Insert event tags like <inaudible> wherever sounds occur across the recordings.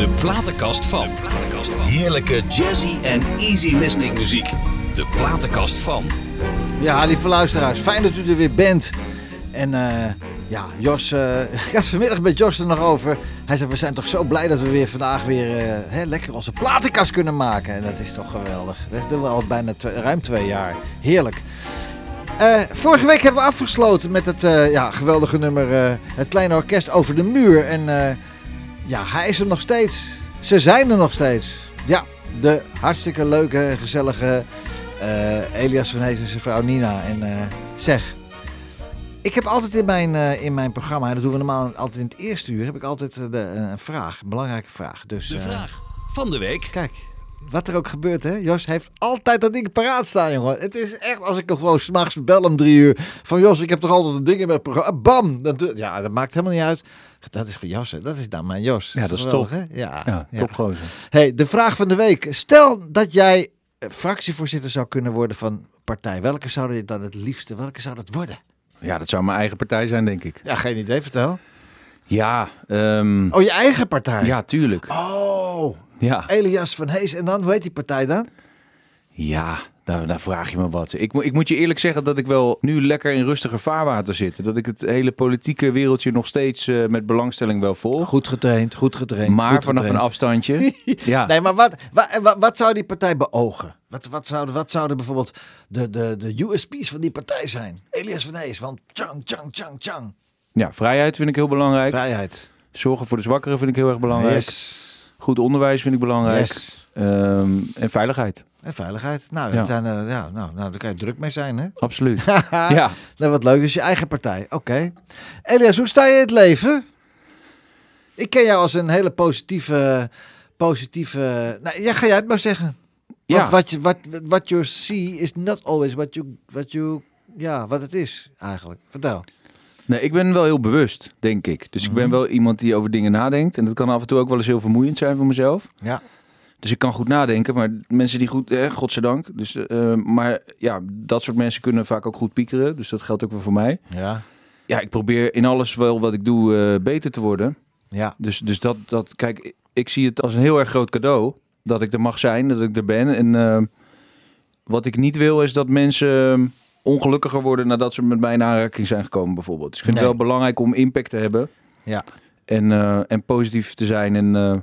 De platenkast van. Heerlijke jazzy en easy listening muziek. De platenkast van. Ja, lieve luisteraars, fijn dat u er weer bent. En eh, ja, Jos, eh, <laughs> ik had vanmiddag met Jos er nog over. Hij zei, we zijn toch zo blij dat we weer vandaag weer eh, hè, lekker onze platenkast kunnen maken. En dat is toch geweldig. Dat doen we al bijna ruim twee jaar. Heerlijk. Eh, vorige week hebben we afgesloten met het ja, geweldige nummer Het Kleine Orkest over de Muur. En ja, hij is er nog steeds. Ze zijn er nog steeds. Ja, de hartstikke leuke, gezellige eh, Elias van Hees en zijn vrouw Nina. En eh, zeg, ik heb altijd in mijn, eh, in mijn programma, en dat doen we normaal altijd in het eerste uur, heb ik altijd de, een vraag, een belangrijke vraag. Dus, De vraag van de week. Kijk, wat er ook gebeurt, hè. Jos heeft altijd dat ding paraat staan, jongen. Het is echt, als ik hem gewoon s'nachts bel om drie uur. Van Jos, ik heb toch altijd een ding in mijn programma. Bam! Dat, doe- ja, dat maakt helemaal niet uit. Dat is Jos, hè. Dat is dan mijn Jos. Ja, dat is geweldig, top. hè? Ja, Ja, ja. topgozer. Hey, de vraag van de week. Stel dat jij eh, fractievoorzitter zou kunnen worden van partij. Welke zou je dan het liefste, welke zou dat worden? Ja, dat zou mijn eigen partij zijn, denk ik. Ja, geen idee, vertel. Ja, ehm, Oh, je eigen partij? ja, tuurlijk. Oh, Ja, Elias van Hees. En dan, hoe heet die partij dan? ja daar, daar vraag je me wat. Ik, moet- ik moet je eerlijk zeggen dat ik wel nu lekker in rustiger vaarwater zit. Dat ik het hele politieke wereldje nog steeds eh, met belangstelling wel volg. Goed getraind, goed getraind. maar goed vanaf een afstandje. <laughs> ja. Nee, maar wat, wat, wat, zou die partij beogen? Wat, wat, zouden, wat zouden bijvoorbeeld de, de, de USP's van die partij zijn? Elias van Hees, van Chang, Chang, Chang, Chang. ja, vrijheid vind ik heel belangrijk. Vrijheid. Zorgen voor de zwakkeren vind ik heel erg belangrijk. Yes. Goed onderwijs vind ik belangrijk. yes. Ehm, en veiligheid. En veiligheid. Nou, Ja. zijn, eh, ja, nou, nou, daar kan je druk mee zijn, hè? Absoluut. <laughs> ja. Nou, wat leuk. Dus je eigen partij. Oké. Elias, hoe sta je in het leven? Ik ken jou als een hele positieve... positieve nou, ja, ga jij het maar zeggen. Ja. Want wat je, wat, what you see is not always what you, what you, ja, wat het is eigenlijk. Vertel. Nee, ik ben wel heel bewust, denk ik. Dus ik ben Mhm. wel iemand die over dingen nadenkt. En dat kan af en toe ook wel eens heel vermoeiend zijn voor mezelf. Ja. Dus ik kan goed nadenken, maar mensen die goed, eh, godzijdank. Dus, eh, maar ja, dat soort mensen kunnen vaak ook goed piekeren. Dus dat geldt ook wel voor mij. Ja. Ja, ik probeer in alles wel wat ik doe eh, beter te worden. Ja. Dus, dus dat, dat, kijk, ik- zie het als een heel erg groot cadeau. Dat ik er mag zijn, dat ik er ben. En eh, wat ik niet wil is dat mensen eh, ongelukkiger worden nadat ze met mij in aanraking zijn gekomen bijvoorbeeld. Dus ik vind Nee. het wel belangrijk om impact te hebben. Ja. En, eh, en positief te zijn. En eh,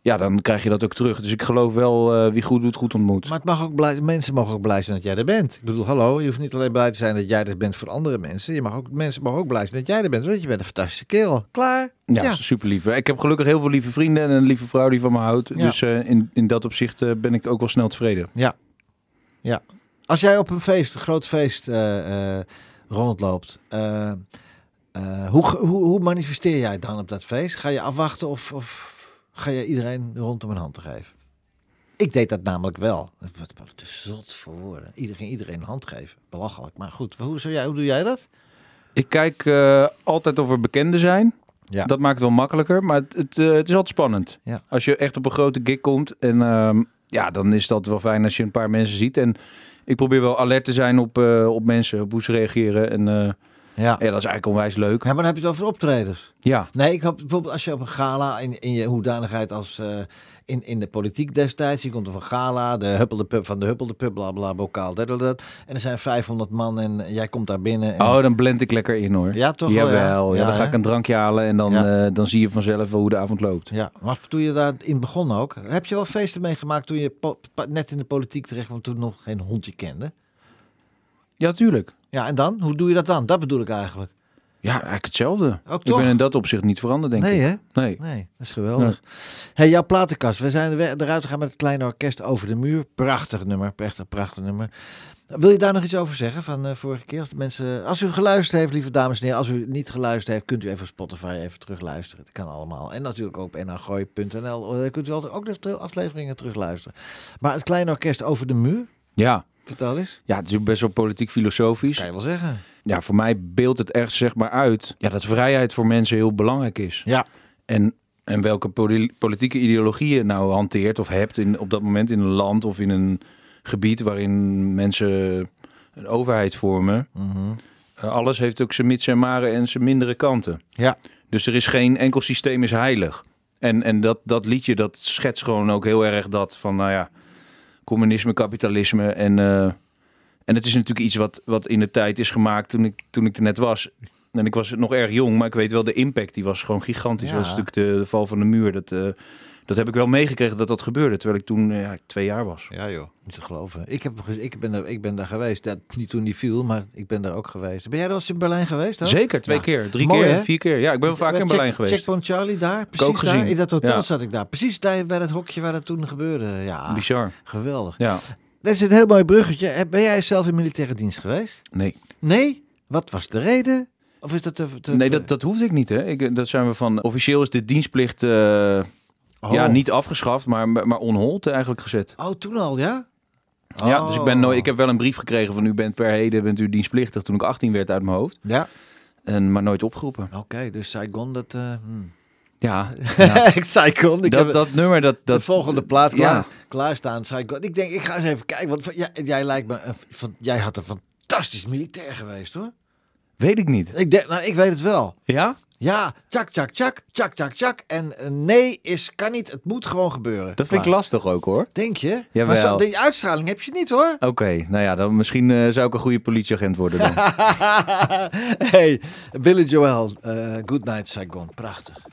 ja, dan krijg je dat ook terug. Dus ik geloof wel, eh, wie goed doet, goed ontmoet. Maar het mag ook blij, mensen mogen ook blij zijn dat jij er bent. Ik bedoel, hallo, je hoeft niet alleen blij te zijn dat jij er bent voor andere mensen. Je mag ook, mensen mogen ook blij zijn dat jij er bent. Want je bent een fantastische kerel. Klaar. Ja, Ja. super lief. Ik heb gelukkig heel veel lieve vrienden en een lieve vrouw die van me houdt. Ja. Dus in, in dat opzicht ben ik ook wel snel tevreden. Als jij op een feest, een groot feest eh, eh, rondloopt, eh, hoe, hoe, hoe manifesteer jij dan op dat feest? Ga je afwachten of, of ga je iedereen rondom een hand te geven? Ik deed dat namelijk wel. Wordt te zot voor woorden. Iedereen, iedereen een hand geven. Belachelijk. Maar goed, hoe, zou jij, hoe doe jij dat? Ik kijk altijd of er bekenden zijn. Ja. Dat maakt het wel makkelijker, maar het, het, het is altijd spannend. Ja. Als je echt op een grote gig komt en ehm, ja, dan is dat wel fijn als je een paar mensen ziet. En ik probeer wel alert te zijn op, eh, op mensen, op hoe ze reageren. En eh, Ja. ja, dat is eigenlijk onwijs leuk. Ja, maar dan heb je het over optredens. Ja, Nee, ik heb bijvoorbeeld als je op een gala in, in je hoedanigheid als eh, in, in de politiek destijds, je komt op een gala, de huppel de pub van de huppel de pub, bla bla, bokaal, dat, dat. En er zijn 500 man en jij komt daar binnen. En, oh, dan blend ik lekker in hoor. Ja, toch wel, ja. Jawel, ja. Ja, dan ga ik een drankje halen en dan, eh, dan zie je vanzelf wel hoe de avond loopt. Ja, maar toen je daar in begon ook, heb je wel feesten meegemaakt toen je net in de politiek terecht kwam, toen nog geen hondje kende? Ja, tuurlijk. Ja, en dan? Hoe doe je dat dan? Dat bedoel ik eigenlijk. Ja, eigenlijk hetzelfde. Ook Ik toch? ben in dat opzicht niet veranderd, denk nee, ik. hè? Nee. Nee, dat is geweldig. Hey, jouw platenkast. We zijn er eruit gegaan met het kleine orkest over de muur. Prachtig nummer, echt prachtig nummer. Wil je daar nog iets over zeggen van eh, vorige keer? Als, de mensen, als u geluisterd heeft, lieve dames en heren, als u niet geluisterd heeft, kunt u even op Spotify even terugluisteren. Dat kan allemaal. En natuurlijk ook op nagooi.nl. Daar kunt u altijd ook de afleveringen terugluisteren. Maar het kleine orkest over de muur, Ja. Vertel eens. ja, het is ook best wel politiek filosofisch. Kan je wel zeggen. ja, voor mij beeldt het echt zeg maar uit ja, dat vrijheid voor mensen heel belangrijk is. Ja. En, en welke poli- politieke ideologie je nou hanteert of hebt in, op dat moment in een land of in een gebied waarin mensen een overheid vormen. Mhm. Eh, alles heeft ook zijn mits en maren en zijn mindere kanten. Ja. Dus er is geen enkel systeem is heilig. En, en dat, dat liedje, dat schetst gewoon ook heel erg dat van, nou ja, communisme, kapitalisme. En, eh, en het is natuurlijk iets wat, wat in de tijd is gemaakt toen ik, toen ik er net was. En ik was nog erg jong, maar ik weet wel, de impact die was gewoon gigantisch. Ja. Dat was natuurlijk de, de val van de muur. Dat, eh, dat heb ik wel meegekregen dat dat gebeurde, terwijl ik toen eh, ja, twee jaar was. Ja joh, niet te geloven. Ik, heb, ik, ben, er, ik ben daar geweest. Dat, niet toen die viel, maar ik ben daar ook geweest. Ben jij er wel eens in Berlijn geweest? dan? Zeker, twee Ja. keer, drie Mooi, keer, hè? vier keer. Ja, ik ben wel vaak in Check- Berlijn geweest. Checkpoint Charlie daar, precies ook daar. gezien. In dat hotel Ja. zat ik daar. Precies daar bij het hokje waar dat toen gebeurde. Ja, Bizar. geweldig. Ja, Dat is een heel mooi bruggetje. Eh, Ben jij zelf in militaire dienst geweest? nee. Nee? Wat was de reden? Of is dat te... te- Nee, dat, dat hoefde ik niet. Hè. Ik, dat zijn we van. Officieel is de dienstplicht eh, Oh. ja, niet afgeschaft, maar, maar on hold eigenlijk gezet. Oh, toen al, ja? Ja, dus ik, ben Oh. nooit, ik heb wel een brief gekregen van u bent per heden bent u dienstplichtig toen ik 18 werd uit mijn hoofd. Ja, En, maar nooit opgeroepen. oké. dus Saigon, dat... eh, hmm. Ja, <laughs> ik Saigon, ik dat, heb dat nummer, dat, de dat, volgende plaat klaar, Ja. klaarstaan. Saigon. Ik denk, ik ga eens even kijken. Want jij, jij lijkt me... Een, van, jij had een fantastisch militair geweest, hoor. weet ik niet. Ik, denk, nou, ik weet het wel. Ja? Ja, tjak, tjak, tjak, tjak, tjak, tjak. En eh, nee is, kan niet. Het moet gewoon gebeuren. Dat vind ik lastig ook hoor. Denk je? Jawel. Maar zo, die uitstraling heb je niet, hoor. Oké, nou ja, dan misschien eh, zou ik een goede politieagent worden dan. <laughs> hey, Billy Joel, eh Good Night Saigon. Prachtig.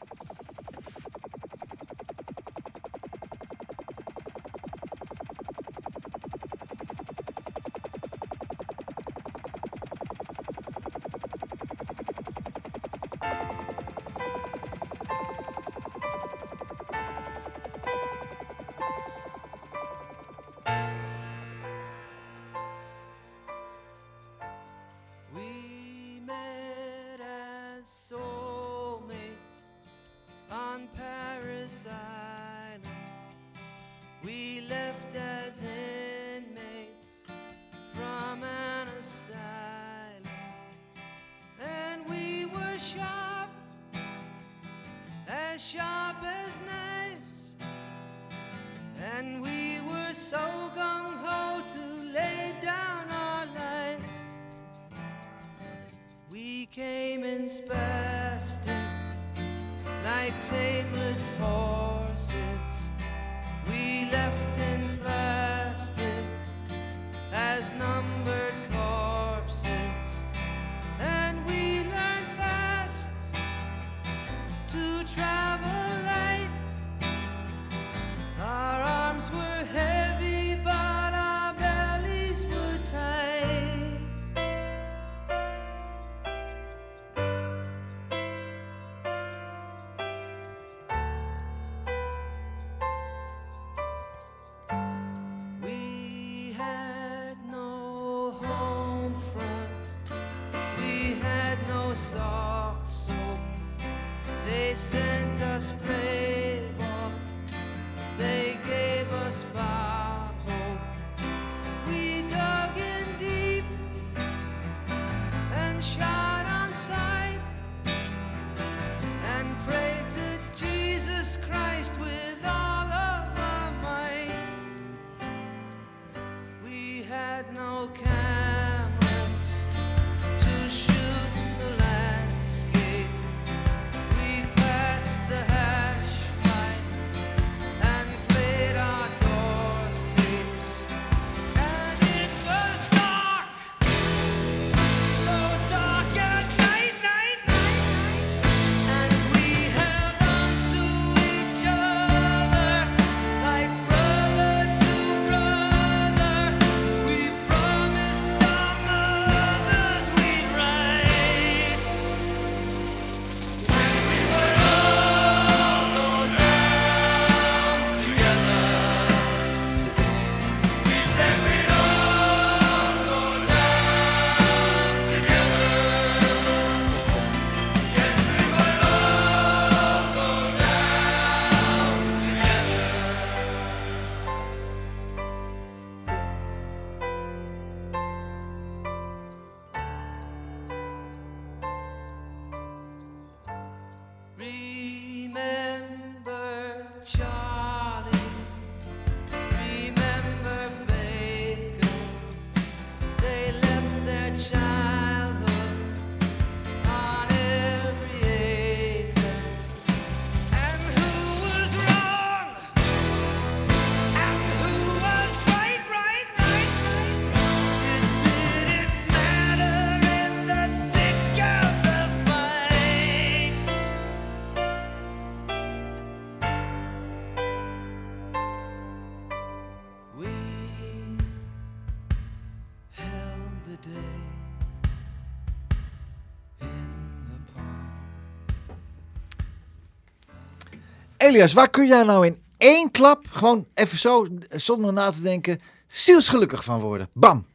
Elias, waar kun jij nou in één klap, gewoon even zo, zonder na te denken, zielsgelukkig van worden? Bam!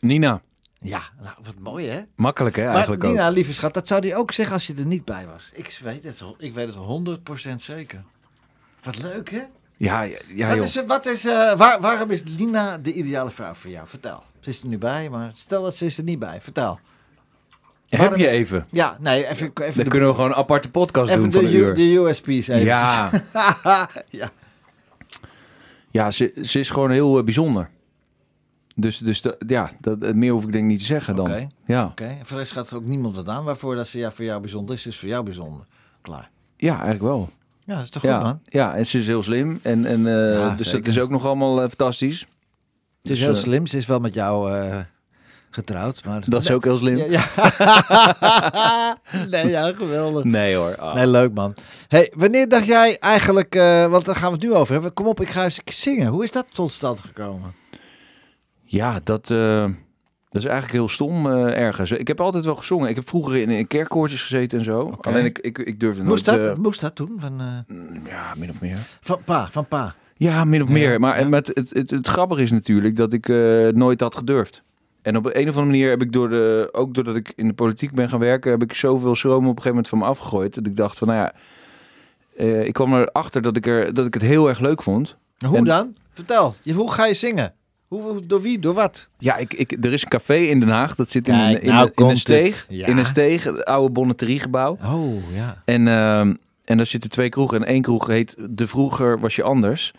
Nina, Ja, nou, wat mooi hè? makkelijk hè Maar eigenlijk ook. Nina, lieve schat, dat zou hij ook zeggen als je er niet bij was. Ik weet het, ik weet het 100% zeker. Wat leuk hè? Ja, ja, ja wat is, wat is, eh, waar, waarom is Nina de ideale vrouw voor jou? Vertel. Ze is er nu bij, maar stel dat ze is er niet bij. Vertel. Heb je even? Ja, nee, even, even, Dan de, kunnen we gewoon een aparte podcast even doen van de, de USP's even. Ja, <laughs> ja. ja ze, ze is gewoon heel eh, bijzonder. Dus, dus dat- ja, dat, eh, meer hoef ik denk ik niet te zeggen dan. Oké. Ja. Oké, en voor de rest gaat er ook niemand wat aan. Waarvoor dat ze ja, voor jou bijzonder is, is voor jou bijzonder. Klaar. ja, eigenlijk wel. Ja, dat is toch goed, Ja, man? ja, en ze is heel slim. En, en, eh, Ja, dus zeker. dat is ook nog allemaal fantastisch. Het is Dus, heel slim. Ze is wel met jou getrouwd. Maar... Dat is ook heel slim. Ja, ja. <laughs> nee, ja, geweldig. Nee hoor. Ah. Nee, leuk man. Hey, wanneer dacht jij eigenlijk, eh, want daar gaan we het nu over hebben. Kom op, ik ga eens zingen. Hoe is dat tot stand gekomen? Ja, dat, eh, dat is eigenlijk heel stom eh, ergens. Ik heb altijd wel gezongen. Ik heb vroeger in, in kerkkoortjes gezeten en zo. Alleen ik, ik, ik durfde Moest nooit... dat, moest dat toen? Van, eh, ja, min of meer. van pa, van pa. Ja, min of meer. Maar ja. Met het, het, het grappige is natuurlijk dat ik nooit had gedurfd. En op een of andere manier heb ik door de, ook doordat ik in de politiek ben gaan werken, heb ik zoveel schroom op een gegeven moment van me afgegooid. Dat ik dacht van, nou ja, eh, ik kwam erachter dat ik, er, dat ik het heel erg leuk vond. Hoe En- dan? Vertel. Je, hoe ga je zingen? Hoe, door wie? Door wat? Ja, ik, ik, er is een café in Den Haag. Dat zit in, Kijk, in, nou een- in komt een steeg. Ja. In een steeg, het oude bonneteriegebouw. Oh, ja. En, ehm, en daar zitten twee kroegen. En één kroeg heet De Vroeger Was Je Anders.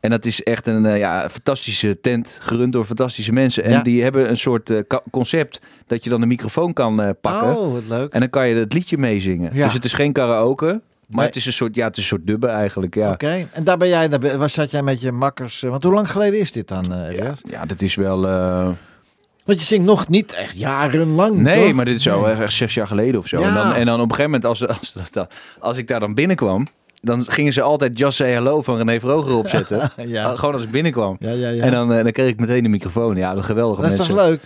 En dat is echt een eh, ja, fantastische tent, gerund door fantastische mensen. En Ja. die hebben een soort eh, concept dat je dan de microfoon kan eh, pakken. Oh, wat leuk. En dan kan je het liedje meezingen. Ja. Dus het is geen karaoke, maar Nee. het is een soort, ja, het is een soort dubbe eigenlijk. Ja. Oké, en daar ben jij, daar waar zat jij met je makkers? Want hoe lang geleden is dit dan, Ja, ja, dat is wel. Want je zingt nog niet echt jarenlang, Nee, toch? maar dit is Nee. echt zes jaar geleden of zo. Ja. En, dan, en dan op een gegeven moment, als, als, dat- als ik daar dan binnenkwam, dan gingen ze altijd Just Say Hello van René Vroger opzetten. <laughs> Ja. Gewoon als ik binnenkwam. Ja, ja, ja. En dan, eh, dan kreeg ik meteen de microfoon. Ja, dat geweldige dat is mensen. toch leuk?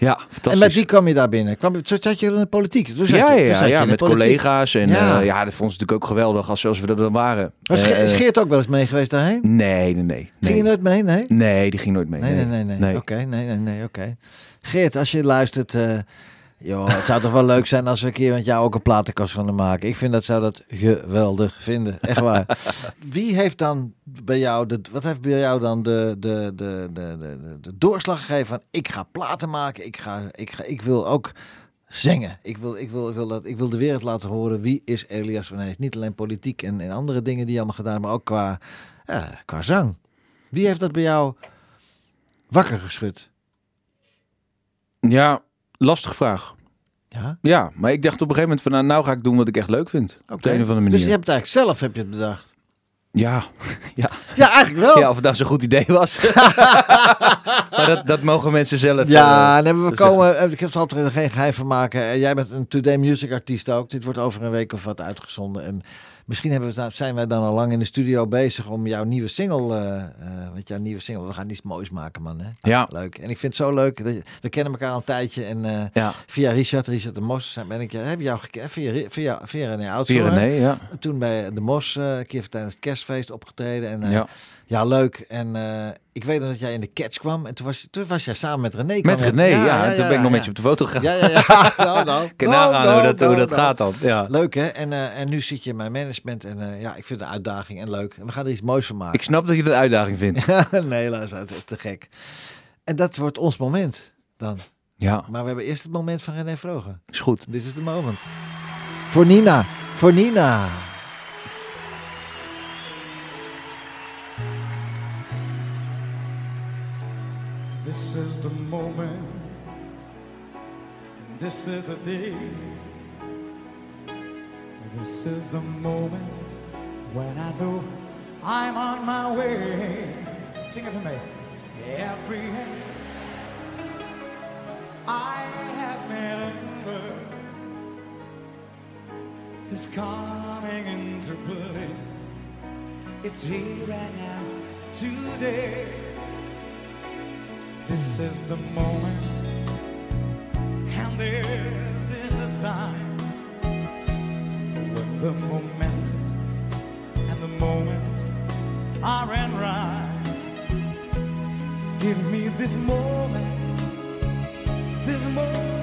Ja, fantastisch. En met wie kwam je daar binnen? Kwam, zo zat je in de politiek? Toen zat ja, je, ja, ja, met politiek. collega's. En Ja. ja, dat vond ze natuurlijk ook geweldig als, als we er dan waren. Was Eh, Geert ook wel eens mee geweest daarheen? nee, nee, nee. Ging je nooit mee? Nee? nee, die ging nooit mee. Nee, nee, nee. nee. Oké, nee, nee, nee, oké. Geert, als je luistert... eh, joh, het zou toch wel leuk zijn als we een keer met jou ook een platenkast gaan maken. Ik vind dat zou dat geweldig vinden. Echt waar. <laughs> Wie heeft dan bij jou... De, wat heeft bij jou dan de, de, de, de, de, de, de doorslag gegeven van... Ik ga platen maken. Ik, ga, ik, ga, ik wil ook zingen. Ik wil, ik, wil, ik, wil dat, ik wil de wereld laten horen. Wie is Elias van Hees? Niet alleen politiek en, en andere dingen die je allemaal gedaan... maar ook qua, ja, qua zang. Wie heeft dat bij jou wakker geschud? Ja, lastige vraag. Ja, Ja, maar ik dacht op een gegeven moment van nou, nou ga ik doen wat ik echt leuk vind. Op de een of andere manier. Dus je hebt het eigenlijk zelf heb je het bedacht. Ja, <laughs> ja. Ja, eigenlijk wel. ja, of het nou zo'n goed idee was. <laughs> maar dat, dat mogen mensen zelf. Ja, eh, en hebben we komen. Ik zal er geen geheim van maken. Eh, Jij bent een Today Music artiest ook. Dit wordt over een week of wat uitgezonden. En misschien hebben we, nou, zijn wij dan al lang in de studio bezig om jouw nieuwe single. met jouw nieuwe single. We gaan iets moois maken, man. Hè? Ja. Leuk. En ik vind het zo leuk. Dat je- we kennen elkaar al een tijdje. En eh, Ja, via Richard, Richard de Mos, ben ik, heb je jou gekend. Via, via, via René Oudshoorn. Pyrenee, ja. Toen bij de Mos een keer tijdens het kerstfeest opgetreden. En, ja. ja. leuk. En ik weet dat jij in de catch kwam. En toen was, toen was jij samen met René. Met René, ja. en toen ben ik nog ja. met je op de foto gegaan. Ja, ja, ja. <laughs> nou, nou. Ik Nou, nou, hoe dat, nou, hoe dat gaat dan. Ja. Leuk hè? En, eh, en nu zit je in mijn management. En eh, ja, ik vind een uitdaging en leuk. En we gaan er iets moois van Ik maken. snap dat je het een uitdaging vindt. <laughs> nee, luister, het is te gek. En dat wordt ons moment dan. Ja, Maar we hebben eerst het moment van René Vrogen. is goed. Dit is de moment. Voor Nina. Voor Nina. This is the moment, and this is the day. This is the moment when I know I'm on my way. Sing it for me. Every hand I have met is coming into play. It's here right now, today. This is the moment, and this is the time when the momentum and the moments are in right. Give me this moment, this moment.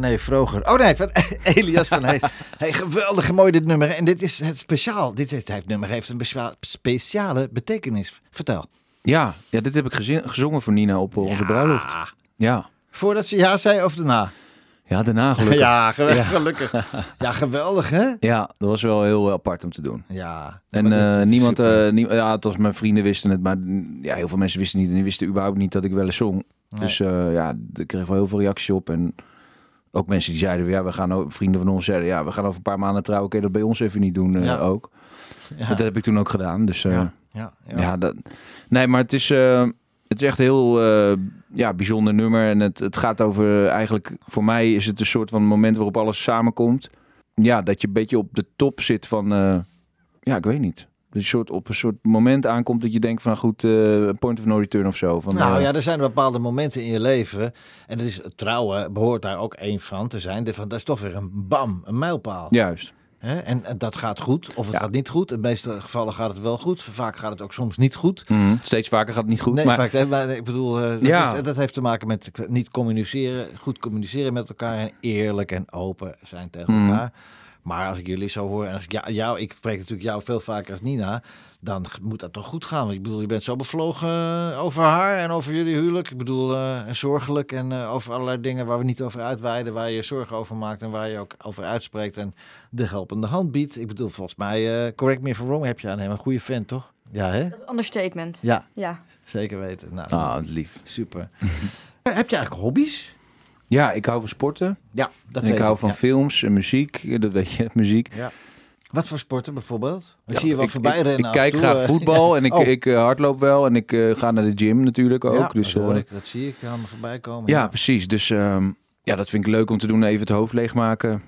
René Vroger. Oh nee, van <laughs> Elias van Hees. Hey, geweldig mooi dit nummer. En dit is het speciaal. Dit heeft, het nummer heeft een speciale betekenis. Vertel. Ja, ja dit heb ik gezin, gezongen voor Nina op eh, onze bruiloft. Ja. Voordat ze ja zei of daarna? Ja, daarna gelukkig. <laughs> Ja. Ja, geweldig. gelukkig. <laughs> Ja, geweldig hè? dat was wel heel apart om te doen. Ja. En eh, is niemand, eh, nie- ja, het was mijn vrienden wisten het, maar ja, heel veel mensen wisten niet. En die wisten überhaupt niet dat ik wel eens zong. Nee. Dus eh, ja, ik kreeg wel heel veel reacties op. En ook mensen die zeiden, ja, we gaan, vrienden van ons zeiden, ja, we gaan over een paar maanden trouwen. Kun je dat bij ons even niet doen eh, Ja. ook? ja. Dat heb ik toen ook gedaan. Dus eh, ja. Ja, ja. dat, nee, maar het is, eh, het is echt een heel ja, bijzonder nummer. En het, het gaat over, eigenlijk, voor mij is het een soort van moment waarop alles samenkomt. Ja, dat je een beetje op de top zit van, ja, ik weet niet. Je soort, op een soort moment aankomt dat je denkt van, goed, eh, point of no return of zo. Van, Nou eh, ja, er zijn bepaalde momenten in je leven. En dat is, trouwen behoort daar ook één van te zijn. De- van, Dat is toch weer een bam, een mijlpaal. Juist. En, en dat gaat goed, of het Ja. gaat niet goed. In de meeste gevallen gaat het wel goed. Vaak gaat het ook soms niet goed. Mhm. Steeds vaker gaat het niet goed. nee, maar, vaak, hè, maar ik bedoel, eh, dat, Ja. is- dat heeft te maken met niet communiceren, goed communiceren met elkaar en eerlijk en open zijn tegen Mhm. elkaar. Maar als ik jullie zo hoor en als ik jou, jou, ik spreek natuurlijk jou veel vaker als Nina, dan moet dat toch goed gaan. Want ik bedoel, je bent zo bevlogen over haar en over jullie huwelijk. Ik bedoel, eh, en zorgelijk en eh, over allerlei dingen waar we niet over uitweiden, waar je je zorgen over maakt en waar je ook over uitspreekt en de helpende hand biedt. Ik bedoel, volgens mij, eh, correct me if I'm wrong, heb je aan hem een goede fan, toch? Ja, hè? Dat is een understatement. Ja, Ja. zeker weten. Nou, Ah, lief. super. <laughs> Heb je eigenlijk hobby's? Ja, ik hou van sporten. Ja, dat ik weet hou ik, van ja. films en muziek. <laughs> Dat weet je, muziek. Wat voor sporten bijvoorbeeld? Ik Ja, zie je wel ik- voorbij ik, rennen Ik en kijk toe, graag eh. voetbal en <laughs> ik, Oh. ik eh, hardloop wel. En ik eh, ga naar de gym natuurlijk ook. Ja, dus, dat, hoor ik, dat zie ik allemaal voorbij komen. ja, precies. Dus ehm, ja, dat vind ik leuk om te doen. Even het hoofd leegmaken.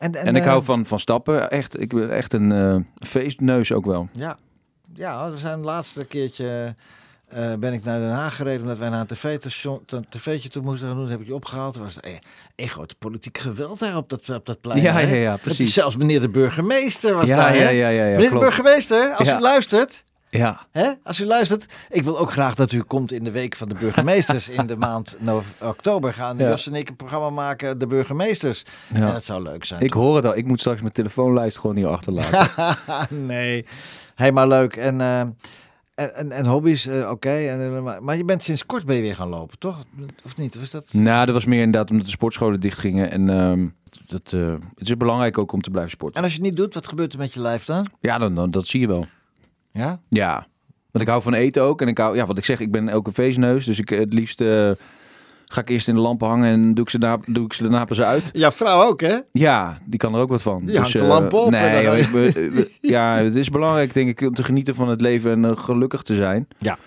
En, En, ik eh, hou van, van stappen. Echt, ik ben echt een feestneus ook wel. Ja, ja, we zijn het laatste keertje eh, ben ik naar Den Haag gereden omdat wij naar een tv-station- een tv'tje toe moesten gaan doen. Dat heb ik je opgehaald. Er was eh, een groot politiek geweld daar op dat, op dat plein. Ja, ja, ja, precies. zelfs meneer de burgemeester was Ja, daar. ja, ja, ja, ja, meneer de burgemeester, als u luistert... Ja, Hè? Als u luistert, ik wil ook graag dat u komt in de week van de burgemeesters. in de maand <laughs> oktober gaan. Jos en ik een programma maken, de burgemeesters. Ja. En dat zou leuk zijn. ik hoor het al. Ik moet straks mijn telefoonlijst gewoon hier <laughs> achterlaten. nee, helemaal leuk. En, eh, en, en, en hobby's, eh, oké. En, eh, maar, maar je bent sinds kort ben je weer gaan lopen, toch? Of niet? Was dat... nou, dat was meer inderdaad omdat de sportscholen dicht gingen. En ehm, dat, eh, het is belangrijk ook om te blijven sporten. En als je het niet doet, wat gebeurt er met je lijf dan? Ja, dan, dan, dat zie je wel. Ja? Ja, want ik hou van eten ook. En ik hou, ja, wat ik zeg, ik ben ook een feestneus. Dus ik het liefst ga ik eerst in de lampen hangen en doe ik ze, na, doe ik ze daarna pas uit. Ja, vrouw ook, hè? Ja, die kan er ook wat van. Die hangt de eh, lampen op Nee, eh, <laughs> ja, het is belangrijk denk ik om te genieten van het leven en eh, gelukkig te zijn. Ja.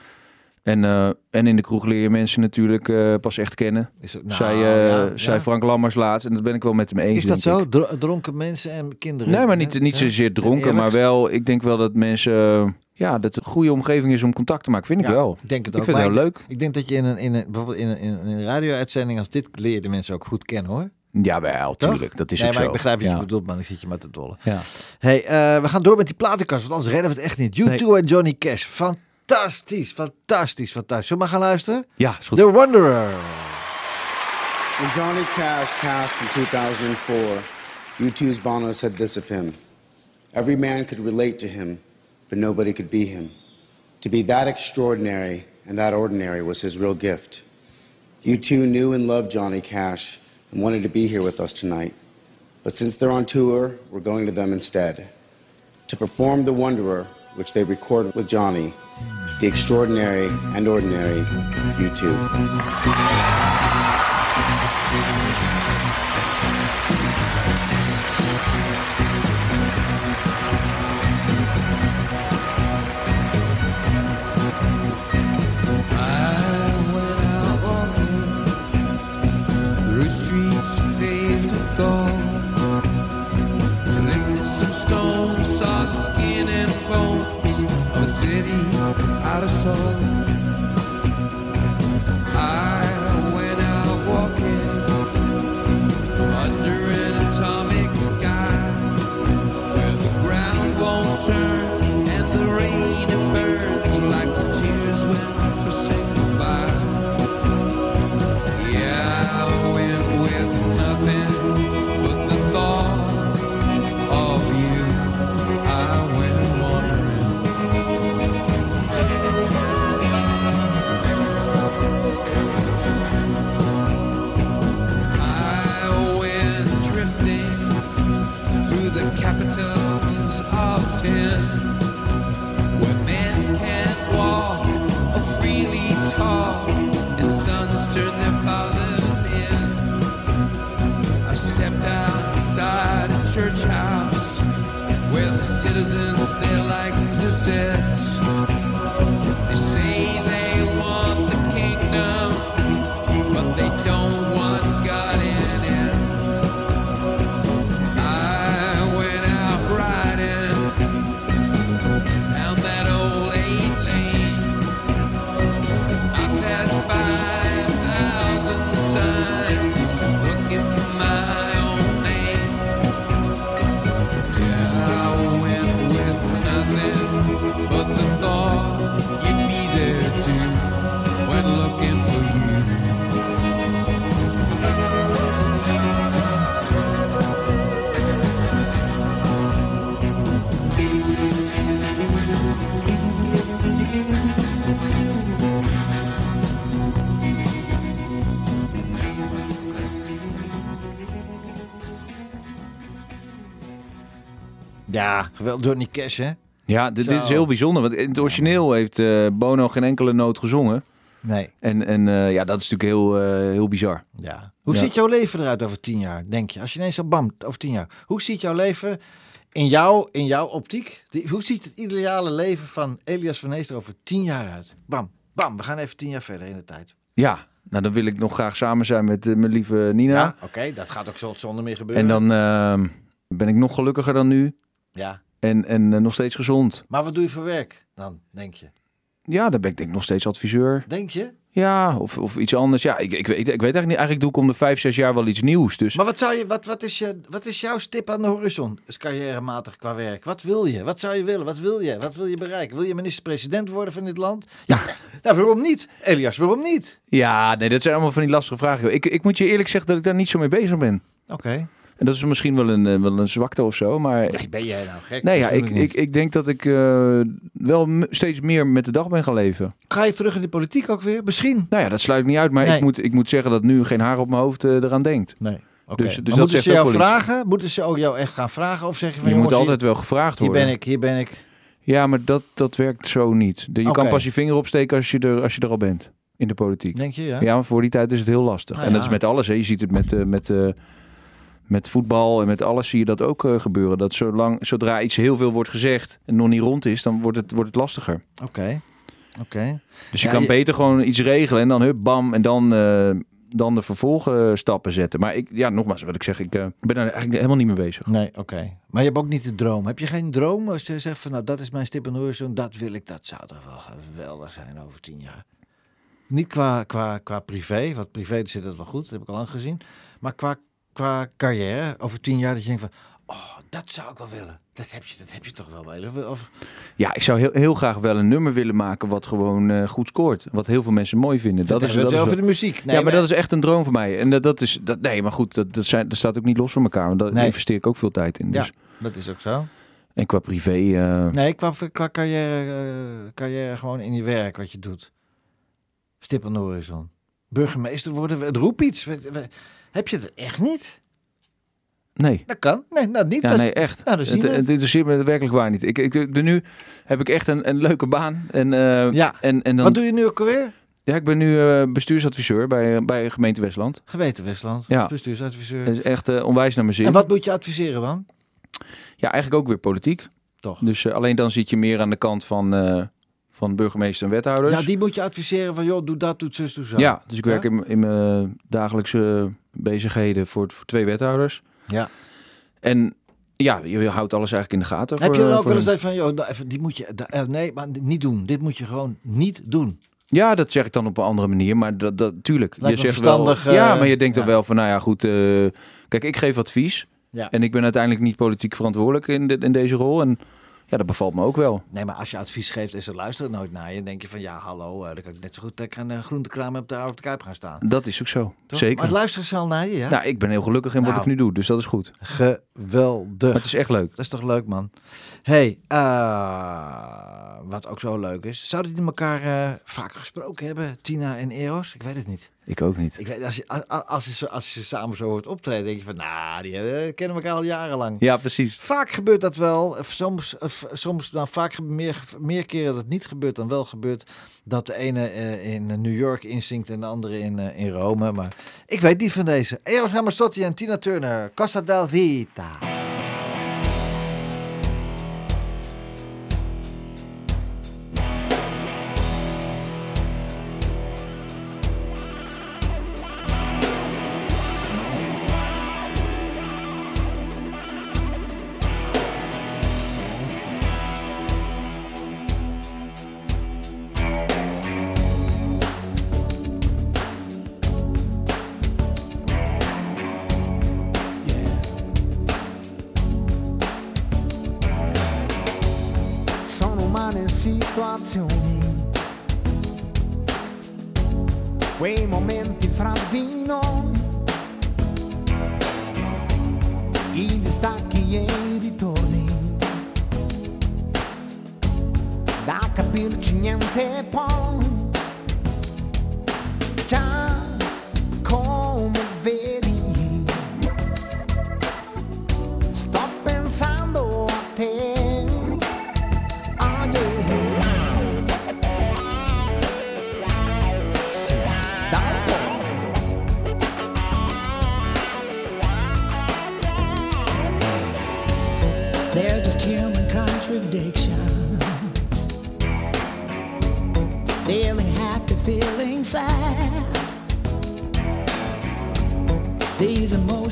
En, eh, en in de kroeg leer je mensen natuurlijk pas echt kennen. Is, het- nou, ja, ja. Frank Lammers laatst. En dat ben ik wel met hem eens. Is dat zo? ik. Dronken mensen en kinderen? Nee, maar niet, niet Ja? zozeer dronken. Maar wel, ik denk wel dat mensen... ja, dat het een goede omgeving is om contact te maken. Vind ik Ja, wel. Ik denk het Ik ook. vind het heel leuk. Ik denk dat je in een, in een, bijvoorbeeld in een, in een radio-uitzending als dit leer je de mensen ook goed kennen, hoor. Ja, wel, tuurlijk. Dat is nee, ook maar zo. ik begrijp wat ja. je bedoelt, man. Ik zit je maar te dollen. Ja. Hey, eh, we gaan door met die platenkast, want anders redden we het echt niet. U2 Nee. en Johnny Cash. Fantastisch, fantastisch, fantastisch. Zullen we maar gaan luisteren? ja, is goed. The Wanderer. When Johnny Cash passed in 2004, U2's Bono said this of him Every man could relate to him, but nobody could be him. To be that extraordinary and that ordinary was his real gift. You two knew and loved Johnny Cash and wanted to be here with us tonight. But since they're on tour, we're going to them instead. To perform The Wanderer, which they recorded with Johnny, the extraordinary and ordinary U2. Geweldig. Johnny Cash, hè? Ja, dit, dit is heel bijzonder. Want in het origineel heeft eh, Bono geen enkele noot gezongen. Nee. En, en eh, ja, dat is natuurlijk heel, eh, heel bizar. Ja. Hoe Ja. ziet jouw leven eruit over tien jaar, denk je? Als je ineens zo bam, over tien jaar. Hoe ziet jouw leven in, jou, in jouw optiek? Die, hoe ziet het ideale leven van Elias van Heester over tien jaar uit? Bam, bam. We gaan even tien jaar verder in de tijd. Ja, nou dan wil ik nog graag samen zijn met mijn lieve Nina. Ja, oké. dat gaat ook zo zonder meer gebeuren. En dan ben ik nog gelukkiger dan nu. Ja. En, en eh, nog steeds gezond. Maar wat doe je voor werk dan, denk je? Ja, dan ben ik denk ik nog steeds adviseur. Denk je? Ja, of, of iets anders. Ja, ik, ik, weet, ik weet eigenlijk niet. Eigenlijk doe ik om de vijf, zes jaar wel iets nieuws. Dus Maar wat, zou je, wat, wat, is je, wat is jouw stip aan de horizon? Is carrièrematig qua werk. Wat wil je? Wat zou je willen? Wat wil je? Wat wil je bereiken? Wil je minister-president worden van dit land? Ja, <laughs> nou, waarom niet? Elias, waarom niet? ja, nee, dat zijn allemaal van die lastige vragen. Ik, ik moet je eerlijk zeggen dat ik daar niet zo mee bezig ben. Oké. En dat is misschien wel een, eh, wel een zwakte of zo. Maar Nee, ben jij nou gek? nee, ja, ik, ik, ik denk dat ik eh, wel steeds meer met de dag ben gaan leven. Ga je terug in de politiek ook weer? Misschien. Nou ja, dat sluit ik niet uit. Maar Nee. ik, moet, ik moet zeggen dat nu geen haar op mijn hoofd eh, eraan denkt. Nee. Oké. Dus- dus dat moeten ze jou vragen? Moeten ze ook jou echt gaan vragen? Of zeg je van Je moet altijd wel gevraagd hier, hier worden. ben ik, hier ben ik. Ja, maar dat, dat werkt zo niet. De- Je kan pas je vinger opsteken als je, er, als je er al bent. In de politiek. Denk je, ja? Ja, maar voor die tijd is het heel lastig. Nou en dat ja. is met alles. Hè. Je ziet het met, eh, met, eh, met voetbal en met alles zie je dat ook eh, gebeuren. Dat zolang, zodra iets heel veel wordt gezegd en nog niet rond is, dan wordt het, wordt het lastiger. Oké. Oké. Dus je Ja, kan je- beter gewoon iets regelen en dan hup, bam, en dan, eh, dan de vervolgstappen zetten. Maar ik, ja, nogmaals, wat ik zeg, ik eh, ben daar eigenlijk helemaal niet mee bezig. Nee, oké. Maar je hebt ook niet de droom. Heb je geen droom als je zegt van nou dat is mijn stip de horizon, dat wil ik, dat zou toch wel geweldig zijn over tien jaar. Niet qua, qua, qua privé, want privé zit het wel goed, dat heb ik al lang gezien. Maar qua, qua carrière, over tien jaar dat je denkt van, oh, dat zou ik wel willen. Dat heb je, dat heb je toch wel bij. Of, Ja, ik zou heel, heel graag wel een nummer willen maken wat gewoon eh, goed scoort. Wat heel veel mensen mooi vinden. Dat is, dat het is over wel- de muziek. Nee, ja, maar dat is echt een droom voor mij. En dat, dat is, dat, nee, maar goed, dat, dat, zijn, dat staat ook niet los van elkaar. Want daar Nee. investeer ik ook veel tijd in. Ja. Dus. dat is ook zo. En qua privé, eh, Nee, qua, qua carrière, eh, carrière gewoon in je werk, wat je doet. Stip aan de horizon. Burgemeester worden, we- roep iets. We- we- Heb je dat echt niet? nee. Dat kan. Nee, dat niet. Ja, dat is- nee, echt. Nou, het, interesseert me werkelijk waar niet. Ik, ik, ben nu heb ik echt een, een leuke baan. En, eh, Ja. en, en dan, Wat doe je nu ook alweer? ja, ik ben nu eh, bestuursadviseur bij, bij gemeente Westland. Gemeente Westland, Ja. bestuursadviseur. Dat is echt eh, onwijs naar mijn zin. En wat moet je adviseren dan? Ja, eigenlijk ook weer politiek. Toch? Dus alleen dan zit je meer aan de kant van, van burgemeester en wethouders. Ja, die moet je adviseren van, joh, doe dat, doe zus, doe zo. Ja, dus ik Ja? werk in, in mijn dagelijkse bezigheden voor, voor twee wethouders. Ja. En ja, je houdt alles eigenlijk in de gaten. Heb voor- je dan ook wel eens dat van, joh, nou, even, die moet je, eh, nee, maar niet doen. Dit moet je gewoon niet doen. Ja, dat zeg ik dan op een andere manier, maar dat, dat tuurlijk. Lijkt me zegt verstandig, Wel, ja, eh, maar je denkt ja. dan wel van, nou ja, goed. eh, kijk, ik geef advies. Ja. En ik ben uiteindelijk niet politiek verantwoordelijk in, de, in deze rol. En ja, dat bevalt me ook wel. Nee, maar als je advies geeft en ze luisteren nooit naar je, dan denk je van, ja, hallo, eh, dan kan ik net zo goed lekker een eh, groentekraam op de, op de kuip gaan staan. Dat is ook zo. Toch? Zeker. Maar luisteren ze al naar je, ja? Nou, ik ben heel gelukkig in wat Nou. ik nu doe, dus dat is goed. Geweldig. Maar het is echt leuk. Dat is toch leuk, man. hey, eh, wat ook zo leuk is. Zouden die elkaar vaker gesproken hebben, Tina en Eros? Ik weet het niet. Ik ook niet. Ik weet, als, je, als, je, zo- als je ze samen zo hoort optreden, denk je van, nou, die eh, kennen elkaar al jarenlang. Ja, precies. Vaak gebeurt dat wel. Soms, soms nou, vaak meer, meer keren dat het niet gebeurt dan wel gebeurt. Dat de ene eh, in New York inzinkt en de andere in, eh, in Rome. Maar ik weet niet van deze. Eros Ramazzotti en Tina Turner. Costa del Vita. Umane situazioni, quei momenti fra di noi, i distacchi e i ritorni, da capirci niente poi,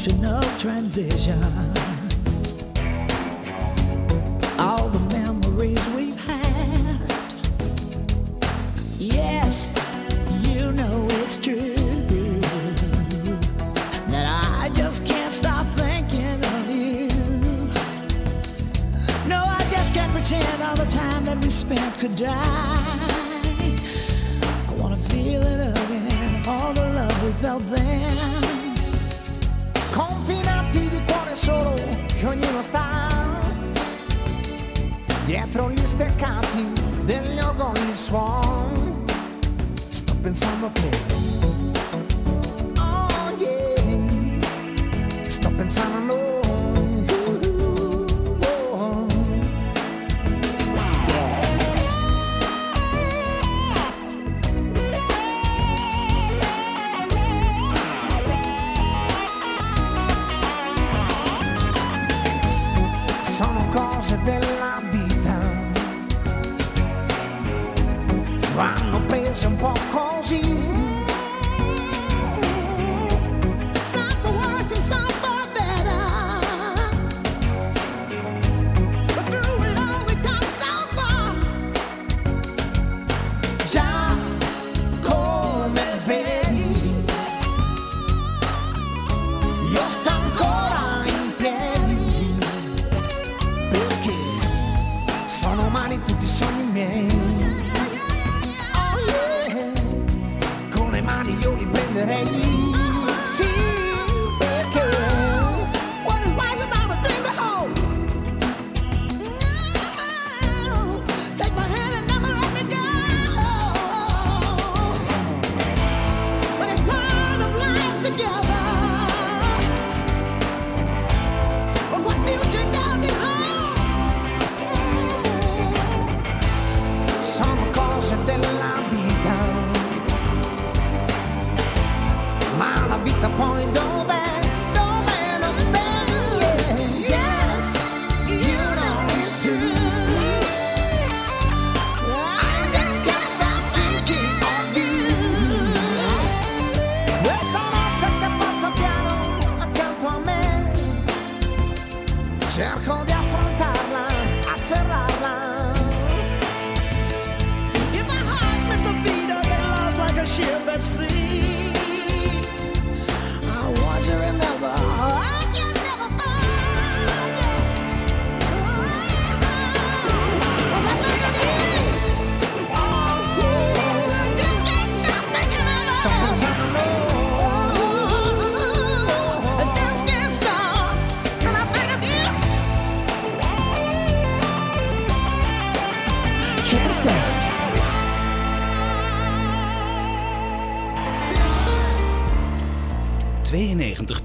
Of transition. Cose della vita. Vanno prese un po' così.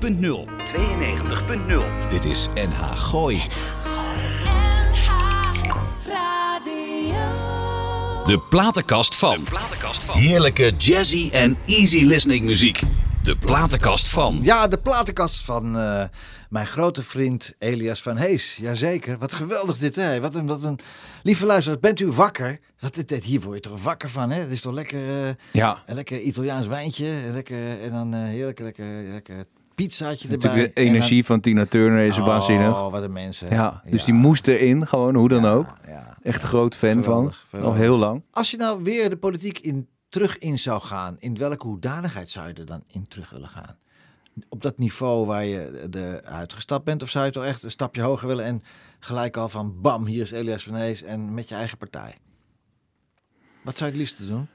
...92.0. 92.0. Dit is NH Gooi. De platenkast van. Heerlijke jazzy en easy listening muziek. De platenkast van. Ja, de platenkast van eh, mijn grote vriend Elias van Hees. Jazeker, wat geweldig dit, hè? Wat een, wat een... Lieve luisteraars, bent u wakker? Wat, dit, dit- hier word je toch wakker van, hè? Het is toch lekker, eh, Ja. een lekker Italiaans wijntje. en Lekker, en dan eh, heerlijk, lekker, lekker pizzaatje erbij. Natuurlijk de dan- energie van Tina Turner is waanzinnig. Oh, wat een mensen. Ja, dus die moest erin, gewoon hoe dan ook. Echt groot fan van. Al heel lang. Als je nou weer de politiek in, terug in zou gaan, in welke hoedanigheid zou je er dan in terug willen gaan? Op dat niveau waar je de uitgestapt bent, of zou je toch echt een stapje hoger willen en gelijk al van bam, hier is Elias van Hees en met je eigen partij? Wat zou je het liefste doen?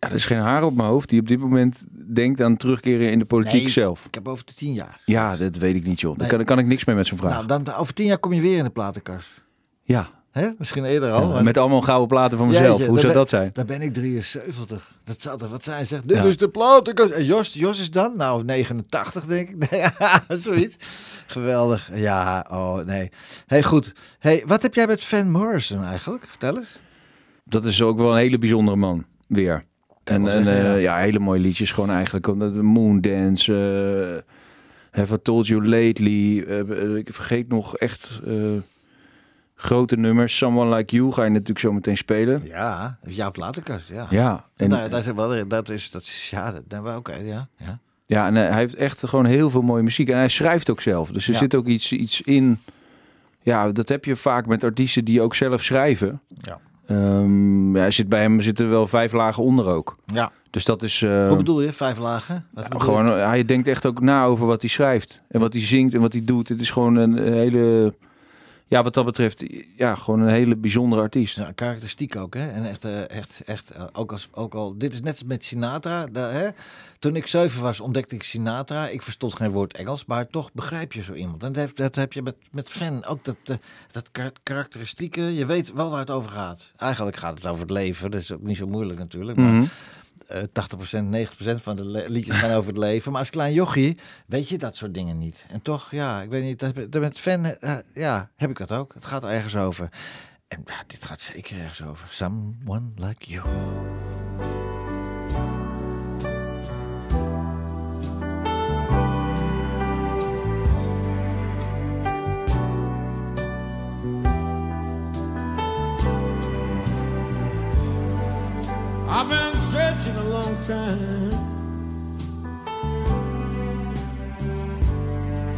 Ja, er is geen haar op mijn hoofd die op dit moment denkt aan terugkeren in de politiek Nee, zelf. Ik heb over de tien jaar. Ja, dat weet ik niet, joh. Daar Nee. kan, daar kan ik niks mee met zo'n vraag. Nou, dan, over tien jaar kom je weer in de platenkast. ja. Hè? Misschien eerder al. Ja, maar- met allemaal gouden platen van mezelf. Jeetje, Hoe dan zou ben- dat zijn? Dan ben ik 73. Dat zou toch wat zijn? Zegt, dit Ja. is de platenkast. En Jos, Jos is dan? Nou, 89 denk ik. <laughs> <laughs> Zoiets. Geweldig. Ja, oh nee. hey, goed. hey, wat heb jij met Van Morrison eigenlijk? Vertel eens. Dat is ook wel een hele bijzondere man, weer. En, en zeggen, eh, ja. ja. hele mooie liedjes gewoon eigenlijk. De Moondance, eh Have I Told You Lately. eh, eh, ik vergeet nog echt eh, grote nummers. Someone Like You ga je natuurlijk zo meteen spelen. Ja, dat is jouw platenkast, ja. Ja, en, nou, dat is wel, dat is, dat is, ja, dat, oké, ja, ja. ja, en eh, hij heeft echt gewoon heel veel mooie muziek. En hij schrijft ook zelf. Dus er Ja. zit ook iets, iets in. Ja, dat heb je vaak met artiesten die ook zelf schrijven. Ja. Ehm, ja, zit bij hem zitten wel vijf lagen onder ook. Ja. Dus dat is. eh, Hoe bedoel je? Vijf lagen? Wat Ja, gewoon, je? hij denkt echt ook na over wat hij schrijft. En wat hij zingt en wat hij doet. Het is gewoon een hele ja, wat dat betreft, ja, gewoon een hele bijzondere artiest. Ja, karakteristiek ook, hè? En echt, eh, echt, echt eh, ook, als, ook al, dit is net als met Sinatra. hè? Toen ik zeven was, ontdekte ik Sinatra. Ik verstond geen woord Engels, maar toch begrijp je zo iemand. En dat, heeft, dat heb je met, met Fan ook, dat, eh, dat kar- karakteristieke. Je weet wel waar het over gaat. Eigenlijk gaat het over het leven. Dat is ook niet zo moeilijk natuurlijk. Maar Mhm. Eh, 80%, 90% van de liedjes gaan over het leven. Maar als klein jochie weet je dat soort dingen niet. En toch, ja, ik weet niet, dat met fan, eh, ja, heb ik dat ook. Het gaat ergens over. En ja, dit gaat zeker ergens over. Someone like you. Time.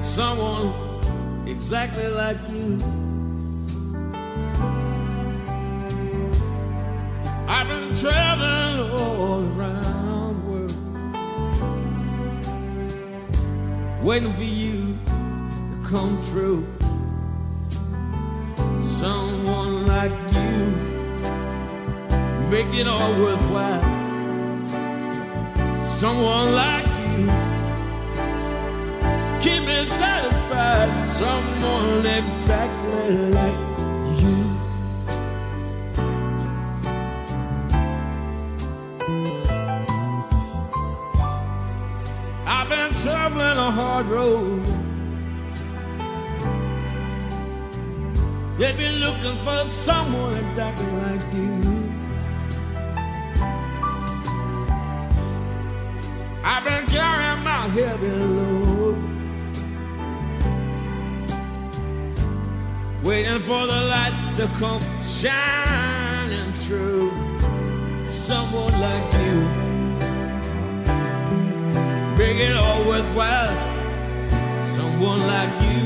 Someone exactly like you. I've been traveling all around the world, waiting for you to come through. Someone like you make it all worthwhile. Someone like you, keep me satisfied. Someone exactly like you. I've been traveling a hard road. They've been looking for someone exactly like you. My heavy load, waiting for the light to come shining through. Someone like you, make it all worthwhile. Someone like you,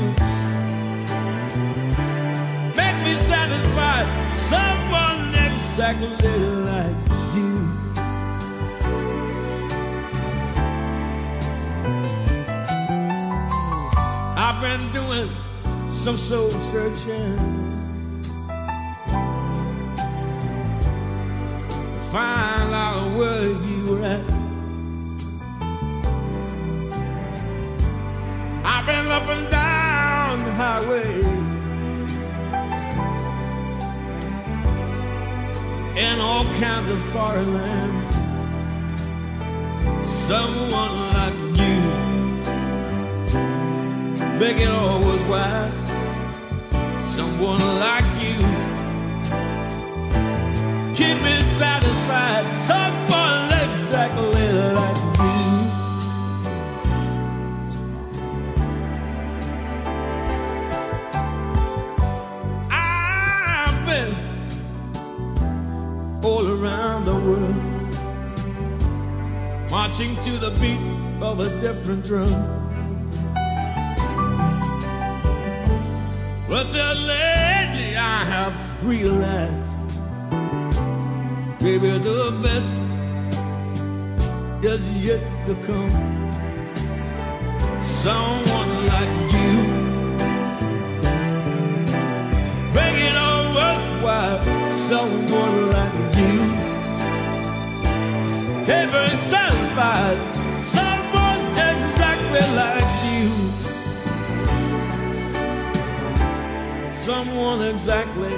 make me satisfied. Someone exactly like I've been doing some soul searching. Find out where you were at. I've been up and down the highway. In all kinds of foreign lands. Someone make it all worthwhile. Someone like you, keep me satisfied. Someone exactly like you. I've been all around the world, marching to the beat of a different drum. Just lately I have realized, baby, the best is yet to come. Someone like you, make it all worthwhile. Someone someone exactly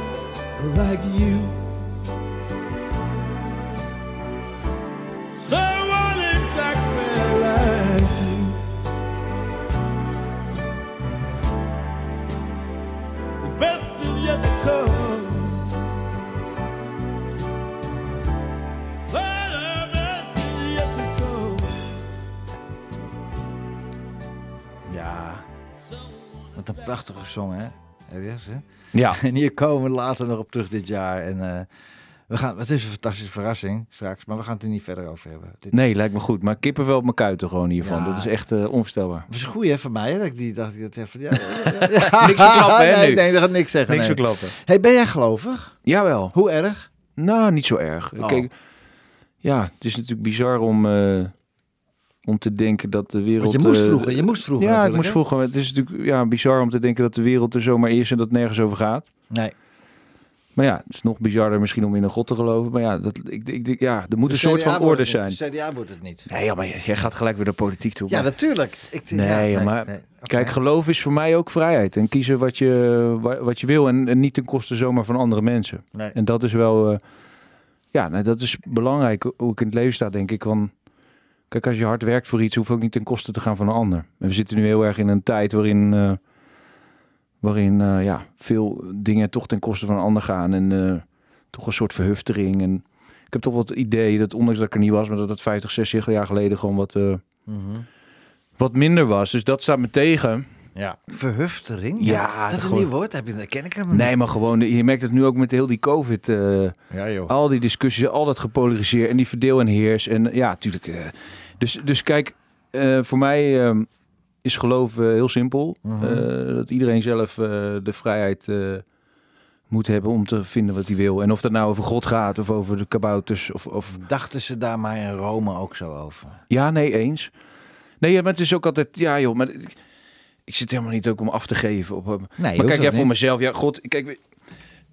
like you. Someone exactly like you. The best is yet to come. Ja, wat een prachtige song, hè? Hè? Ja, <laughs> En hier komen we later nog op terug dit jaar. En eh, we gaan, het is een fantastische verrassing straks, maar we gaan het er niet verder over hebben. Dit nee, is, lijkt me goed. Maar kippenvel op mijn kuiten gewoon hiervan. Ja. Dat is echt eh, onvoorstelbaar. het is een goeie hè, van mij, hè, dat ik die dacht ik dat even. Ja, ja. <laughs> Niks verklappen, hè, Nee, nu? nee, dat gaat niks zeggen. Niks nee. verklappen. Hey, ben jij gelovig? Jawel. Hoe erg? Nou, niet zo erg. Oh. Kijk, ja, het is natuurlijk bizar om... eh, om te denken dat de wereld... Want je moest eh, vroeger, je moest vroeger Ja, ik moest hè? vroeger. Het is natuurlijk ja, bizar om te denken dat de wereld er zomaar is en dat nergens over gaat. Nee. Maar ja, het is nog bizarder misschien om in een god te geloven. Maar ja, dat, ik, ik, ja er moet De een soort van orde zijn. niet. De CDA wordt het niet. Nee, ja, maar jij gaat gelijk weer de politiek toe. Ja, natuurlijk. Ik, Nee, ja, maar nee. Kijk, geloof is voor mij ook vrijheid. En kiezen wat je, wa- wat je wil. En, en niet ten koste zomaar van andere mensen. En dat is wel... eh, ja, nou, dat is belangrijk hoe ik in het leven sta, denk ik. Want, kijk, als je hard werkt voor iets... hoeft ook niet ten koste te gaan van een ander. En we zitten nu heel erg in een tijd waarin... eh, waarin eh, ja, veel dingen toch ten koste van een ander gaan. En eh, toch een soort verhuftering. En ik heb toch wel het idee dat, ondanks dat ik er niet was... maar dat het 50, 60 jaar geleden gewoon wat... Mhm. wat minder was. Dus dat staat me tegen. Ja. Verhuftering? Ja, dat is een nieuw woord. Heb je, dat ken ik helemaal Nee, maar gewoon, je merkt het nu ook met heel die COVID. eh, niet. Ja, joh. al die discussies, al dat gepolariseerd en die verdeel en heers. En ja, natuurlijk. eh, dus, dus kijk, eh, voor mij eh, is geloof eh, heel simpel. Mhm. Eh, dat iedereen zelf eh, de vrijheid eh, moet hebben om te vinden wat hij wil. En of dat nou over God gaat of over de kabouters. Of, of... Dachten ze daar maar in Rome ook zo over? Ja, nee, eens. Nee, ja, maar het is ook altijd, ja joh, maar ik, zit helemaal niet ook om af te geven. Op, op- Nee, maar kijk, ja, voor mezelf, ja, god, kijk,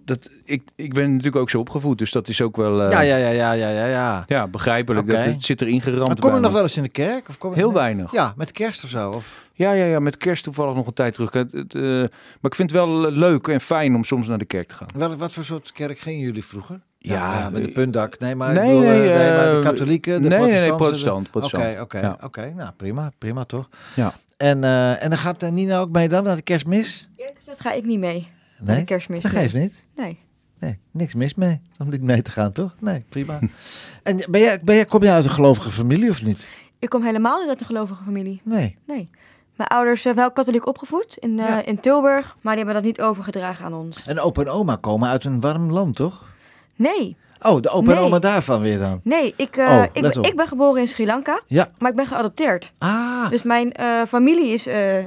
dat, ik, ik ben natuurlijk ook zo opgevoed, dus dat is ook wel, eh, Ja, ja, ja, ja, ja, ja, ja, ja. begrijpelijk. Dat, het zit erin geramd. Maar kom je nog wel eens in de kerk? Of kom je- Heel weinig. Ja, met kerst of zo? Of... Ja, ja, ja, met kerst toevallig nog een tijd terug. Het, het, eh, maar ik vind het wel leuk en fijn om soms naar de kerk te gaan. Wel, wat voor soort kerk gingen jullie vroeger? Ja, met de eh, puntdak. Nee, maar, ik nee, bedoel, eh, nee, nee, maar de katholieken, de nee, nee, nee, protestanten. protestant. Oké, oké, Ja. oké. Nou, prima, prima toch? Ja. En, eh, en dan gaat Nina ook mee dan naar de kerstmis? Eerlijk gezegd ga ik niet mee. naar Nee, de kerstmis. dat nee. geeft niet. Nee. Nee, niks mis mee om niet mee te gaan, toch? Nee, prima. <laughs> en ben jij, ben jij, kom je uit een gelovige familie of niet? Ik kom helemaal niet uit een gelovige familie. Nee. Nee. Mijn ouders zijn wel katholiek opgevoed in, eh, Ja. in Tilburg, maar die hebben dat niet overgedragen aan ons. En opa en oma komen uit een warm land, toch? Nee, Oh, de opa en Nee. oma daarvan weer dan? nee. Ik, eh, Oh, ik, op. ben, ik ben geboren in Sri Lanka, Ja. maar ik ben geadopteerd. Ah. Dus mijn eh, familie is eh,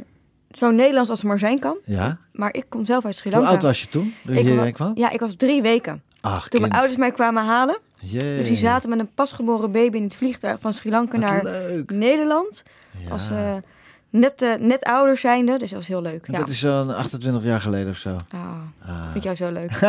zo Nederlands als het maar zijn kan. Ja. Maar ik kom zelf uit Sri Hoe Lanka. oud was je toen? Toen je ik kwam? Ja, ik was drie weken. Ach, Toen kind. mijn ouders mij kwamen halen. Jee. Dus die zaten met een pasgeboren baby in het vliegtuig van Sri Lanka Wat naar leuk. Nederland. Ja. Als eh, net, eh, net ouders zijnde. Dus dat was heel leuk. Ja. Dat is zo'n 28 jaar geleden of zo. Ah, Ah. vind ik jou zo leuk. <laughs>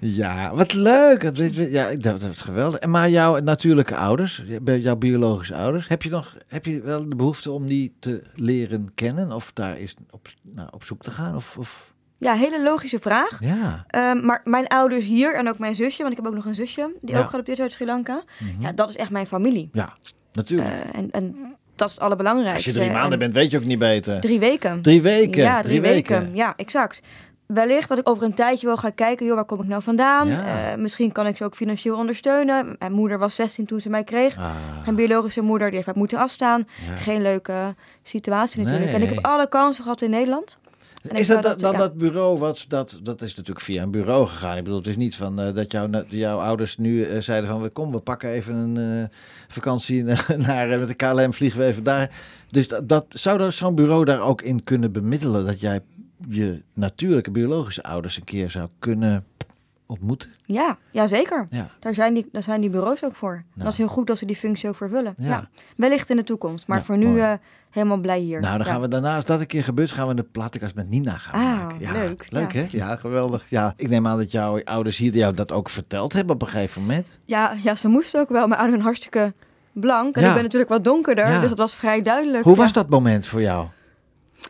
Ja, wat leuk. Ja, ik- dat, dat is geweldig. En maar jouw natuurlijke ouders, jouw biologische ouders, heb je nog heb je wel de behoefte om die te leren kennen? Of daar eens op, nou, op zoek te gaan? Of, of... ja, hele logische vraag. Ja. Ehm, maar mijn ouders hier en ook mijn zusje, want ik heb ook nog een zusje die Ja. ook geadopteerd is uit Sri Lanka. Mhm. Ja, dat is echt mijn familie. Ja, natuurlijk. Eh, en, en dat is het allerbelangrijkste. Als je drie En maanden bent, weet je ook niet beter. Drie weken. Drie weken. Ja, drie, weken. Ja, exact. Wellicht dat ik over een tijdje wel ga kijken, joh, waar kom ik nou vandaan? Ja. Eh, misschien kan ik ze ook financieel ondersteunen. Mijn moeder was 16 toen ze mij kreeg. Ah, Mijn biologische moeder die heeft mij moeten afstaan. ja. Geen leuke situatie natuurlijk. En ik heb alle kansen gehad in Nederland. Is dat, dat dan ja. dat bureau, wat, dat, dat is natuurlijk via een bureau gegaan. Ik bedoel, het is niet van eh, dat jouw, jouw ouders nu eh, zeiden van... kom, we pakken even een eh, vakantie <laughs> naar, met de KLM, vliegen we even daar. Dus dat, dat, zou zo'n bureau daar ook in kunnen bemiddelen... dat jij je natuurlijke biologische ouders een keer zou kunnen ontmoeten? Ja, ja, zeker. Ja. Daar zijn, die, daar zijn die bureaus ook voor. Dat is heel goed dat ze die functie ook vervullen. Ja. Ja. Wellicht in de toekomst. Maar voor nu eh, helemaal blij hier. Nou, dan Ja. gaan we daarna, als dat een keer gebeurt, gaan we de platenkast met Nina gaan Ah, maken. Ja, leuk, Leuk, hè? Ja, geweldig. Ja, ik neem aan dat jouw ouders hier jou dat ook verteld hebben op een gegeven moment. Ja, ja, ze moesten ook wel. Mijn ouders zijn hartstikke blank. En ik ben natuurlijk wat donkerder. Dus dat was vrij duidelijk. Hoe was dat moment voor jou?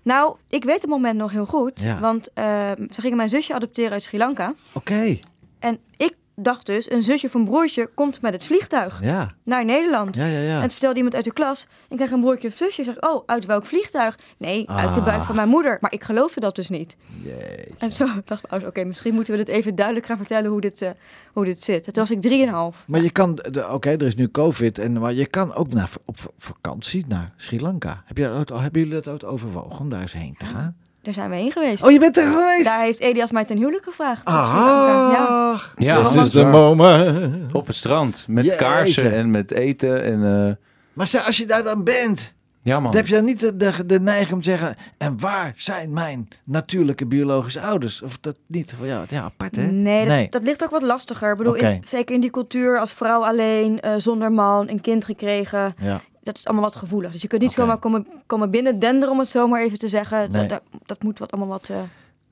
Nou, ik weet het moment nog heel goed. Ja. Want eh, ze gingen mijn zusje adopteren uit Sri Lanka. Oké, En ik dacht dus, een zusje of een broertje komt met het vliegtuig ja. naar Nederland. Ja, ja, ja. En vertelde iemand uit de klas, ik krijg een broertje of zusje. Ik zeg, oh, uit welk vliegtuig? Nee, uit de Ah. buik van mijn moeder. Maar ik geloofde dat dus niet. Jeetje. En zo <laughs> dacht mijn ouders, oké, misschien moeten we dit even duidelijk gaan vertellen hoe dit, eh, hoe dit zit. Toen was ik drieënhalf. Maar je kan, oké, er is nu COVID, en, maar je kan ook naar, op vakantie naar Sri Lanka. Heb je, dat hebben jullie dat ooit overwogen om daar eens heen te gaan? Daar zijn we heen geweest. Oh, je bent er geweest? Daar heeft Elias mij ten huwelijk gevraagd. Ja. Ah, Ja, this dat is the moment. Op het strand, met Jeetje. kaarsen en met eten. En, eh, Maar als je daar dan bent, Ja, man. Heb je dan niet de, de, de neiging om te zeggen... en waar zijn mijn natuurlijke biologische ouders? Of dat niet? Ja, ja apart hè? Nee, dat, dat ligt ook wat lastiger. Ik bedoel, in- zeker in die cultuur als vrouw alleen, eh, zonder man, een kind gekregen. Ja. Dat is allemaal wat gevoelig. Dus je kunt niet zomaar komen, komen binnen denderen, om het zo maar even te zeggen. Nee. Dat, dat, dat moet wat allemaal wat... eh,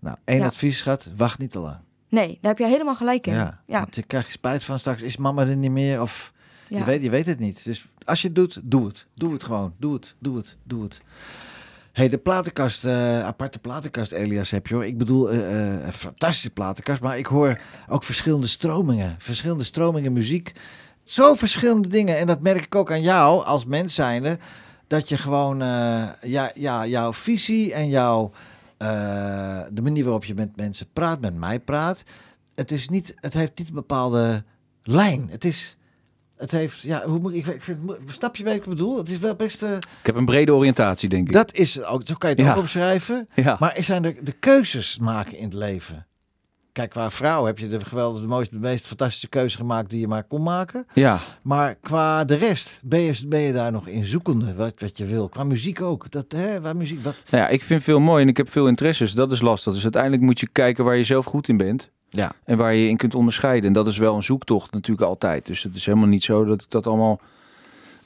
Nou, één Ja. advies, schat. Wacht niet te lang. Nee, daar heb je helemaal gelijk in. Ja, ja. Want je krijgt spijt van straks. Is mama er niet meer? Of Ja. je, weet, je weet het niet. Dus als je het doet, doe het. Doe het gewoon. Doe het, doe het, doe het. hey, de platenkast, eh, aparte platenkast, Elias, heb je hoor. Ik bedoel, eh, een fantastische platenkast. Maar ik hoor ook verschillende stromingen. Verschillende stromingen muziek. Zo verschillende dingen. En dat merk ik ook aan jou als mens zijnde. Dat je gewoon, eh, ja, ja, jouw visie en jouw, eh, de manier waarop je met mensen praat, met mij praat. Het, is niet, het heeft niet een bepaalde lijn. Het is, het heeft, ja, hoe moet ik, ik vind, snap je wat ik bedoel? Het is wel best, eh, Ik heb een brede oriëntatie, denk ik. dat is ook, zo kan je het Ja. ook opschrijven. Ja. Maar er zijn de, de keuzes maken in het leven. Kijk, qua vrouw heb je de geweldige, de mooiste, de meest fantastische keuze gemaakt die je maar kon maken. Ja, Maar qua de rest ben je, ben je daar nog in zoekende wat, wat je wil. Qua muziek ook. Dat, hè, waar muziek, wat, Nou ja, ik vind veel mooi en ik heb veel interesses. Dat is lastig. Dus uiteindelijk moet je kijken waar je zelf goed in bent. ja. En waar je je in kunt onderscheiden. En dat is wel een zoektocht natuurlijk altijd. Dus het is helemaal niet zo dat ik dat allemaal...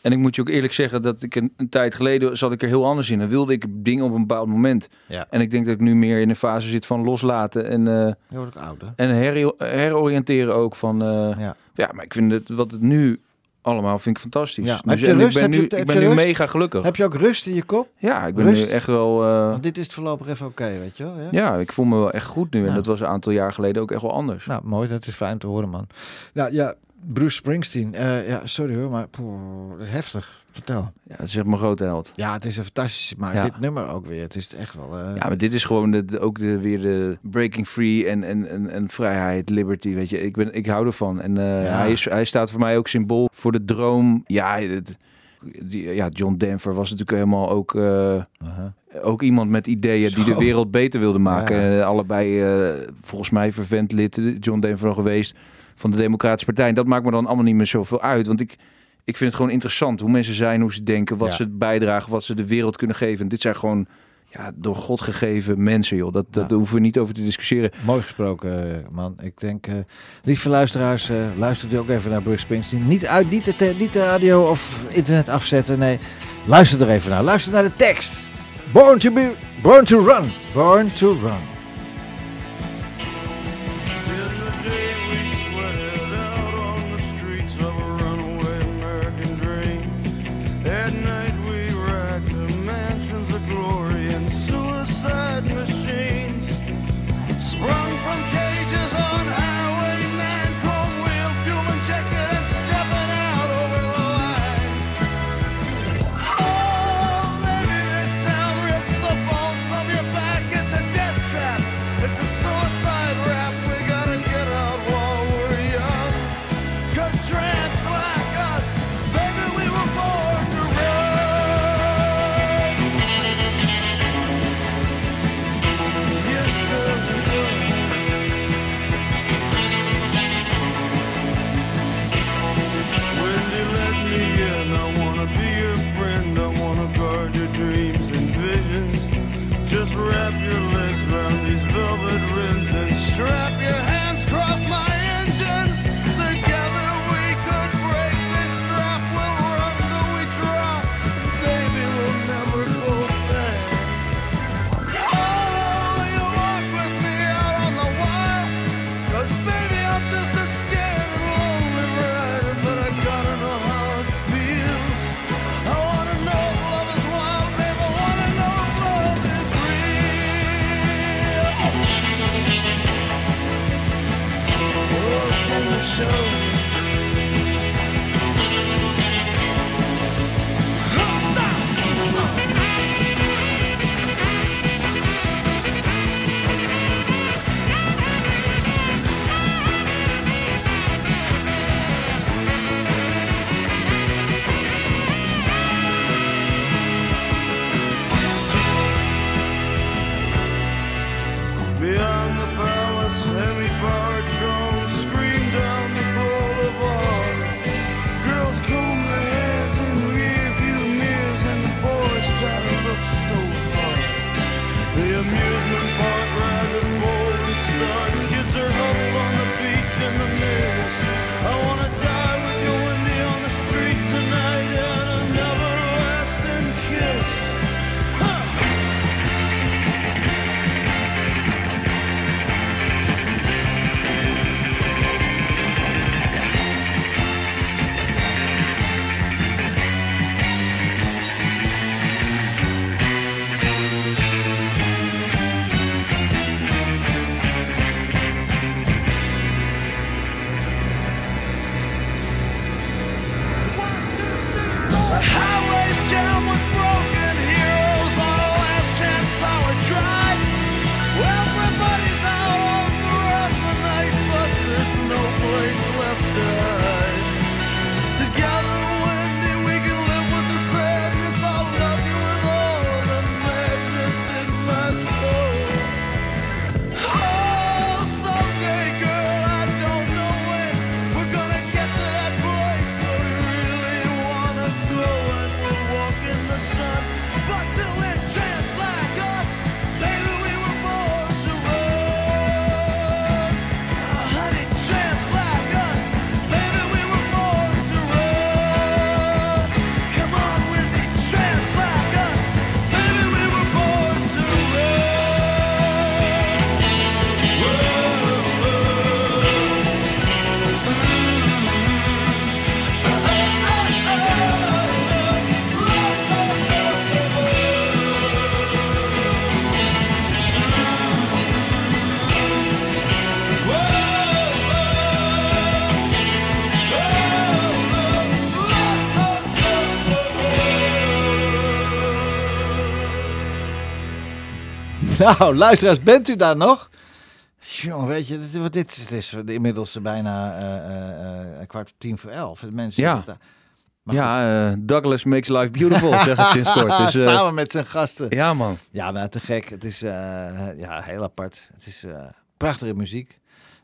En ik moet je ook eerlijk zeggen dat ik een, een tijd geleden zat ik er heel anders in. En wilde ik dingen op een bepaald moment. Ja. En ik denk dat ik nu meer in een fase zit van loslaten en, eh, Je wordt ook ouder. en her- heroriënteren ook van... eh, Ja. ja, maar ik vind het, wat het nu allemaal vind ik fantastisch. Ja, Dus, heb je en rust? ik ben nu, je- ik ben nu rust? mega gelukkig. Heb je ook rust in je kop? Ja, ik ben Rust? nu echt wel... eh, Want dit is het voorlopig even oké, weet je wel. Ja? ja, ik voel me wel echt goed nu. En dat was een aantal jaar geleden ook echt wel anders. Nou, mooi. Dat is fijn te horen, man. Ja, ja Bruce Springsteen. eh, ja, sorry hoor, maar poeh, dat is heftig. Vertel. Ja, dat is echt mijn grote held. Ja, het is een fantastisch, maar Ja. dit nummer ook weer. Het is echt wel... eh, Ja, maar dit is gewoon de, ook de, weer de breaking free en, en, en, en vrijheid, liberty, weet je. Ik, ben, ik hou ervan. En eh, Ja. hij, is, hij staat voor mij ook symbool voor de droom. Ja, het, die, ja John Denver was natuurlijk helemaal ook, ook iemand met ideeën die de wereld beter wilde maken. Ja. Allebei, volgens mij, vervent lid, John Denver geweest van de Democratische Partij. En dat maakt me dan allemaal niet meer zoveel uit, want ik... Ik vind het gewoon interessant hoe mensen zijn, hoe ze denken, wat Ja. ze bijdragen, wat ze de wereld kunnen geven. En dit zijn gewoon ja, door God gegeven mensen, joh. Dat, dat hoeven we niet over te discussiëren. Mooi gesproken, eh, man. Ik denk, eh, lieve luisteraars, eh luistert u ook even naar Bruce Springsteen. Niet, uit, niet, de, niet de radio of internet afzetten, nee. Luister er even naar. Luister naar de tekst. Born to be, born to run. Born to run. Nou, luisteraars, bent u daar nog? Weet je, dit, dit, is inmiddels bijna een kwart tien voor elf. De Mensen Ja. daar. Ja, Douglas makes life beautiful, zeg ik sinds kort. <laughs> Dus, Samen met zijn gasten. ja, man. Ja, maar te gek. Het is ja, heel apart. Het is prachtige muziek.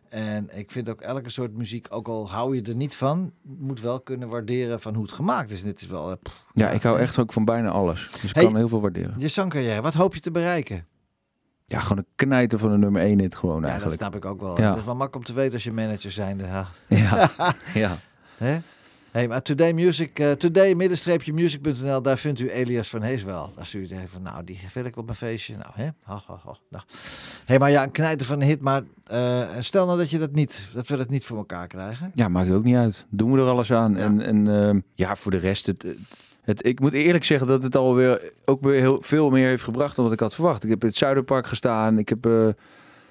En ik vind ook elke soort muziek, ook al hou je er niet van, moet wel kunnen waarderen van hoe het gemaakt is. En dit is wel... Ja, ik hou echt ook van bijna alles. Dus ik Hey. kan heel veel waarderen. Je zangcarrière, wat hoop je te bereiken? Ja, gewoon een knijter van de nummer 1 hit gewoon Ja, dat snap ik ook wel. Ja. Het is wel makkelijk om te weten als je manager zijn. Ja. Ja, <laughs> ja. Hè? Hey, maar Today Music, eh, today middenstreepje music.nl, daar vindt u Elias van Hees wel. Als u denkt van, nou, die wil ik op mijn feestje. Nou, hè? Ha, ha, ha. Nou. Hey, maar ja, een knijter van een hit, maar eh, stel nou dat je dat niet, dat we dat niet voor elkaar krijgen. ja, maakt ook niet uit. Doen we er alles aan. Ja. En, en ehm, ja, voor de rest, het, het, ik moet eerlijk zeggen dat het alweer ook weer heel veel meer heeft gebracht dan wat ik had verwacht. Ik heb in het Zuiderpark gestaan. Ik heb eh,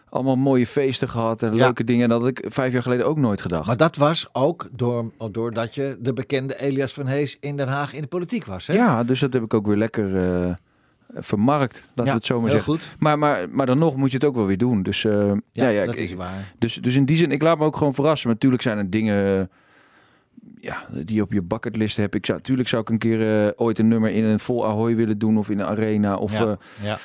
allemaal mooie feesten gehad en Ja. leuke dingen. Dat had ik vijf jaar geleden ook nooit gedacht. Maar dat was ook door, doordat je de bekende Elias van Hees in Den Haag in de politiek was. Hè? ja, dus dat heb ik ook weer lekker eh, vermarkt, laten we het zo maar zeggen. goed. Maar, maar, maar dan nog moet je het ook wel weer doen. Dus eh, ja, Ja, ja, dat ik- is waar. Dus, dus in die zin, ik laat me ook gewoon verrassen. Maar natuurlijk zijn er dingen ja, die je op je bucketlist hebt. Ik zou, natuurlijk zou ik een keer eh, ooit een nummer in een vol Ahoy willen doen. Of in een arena. Of, Ja, eh, ja.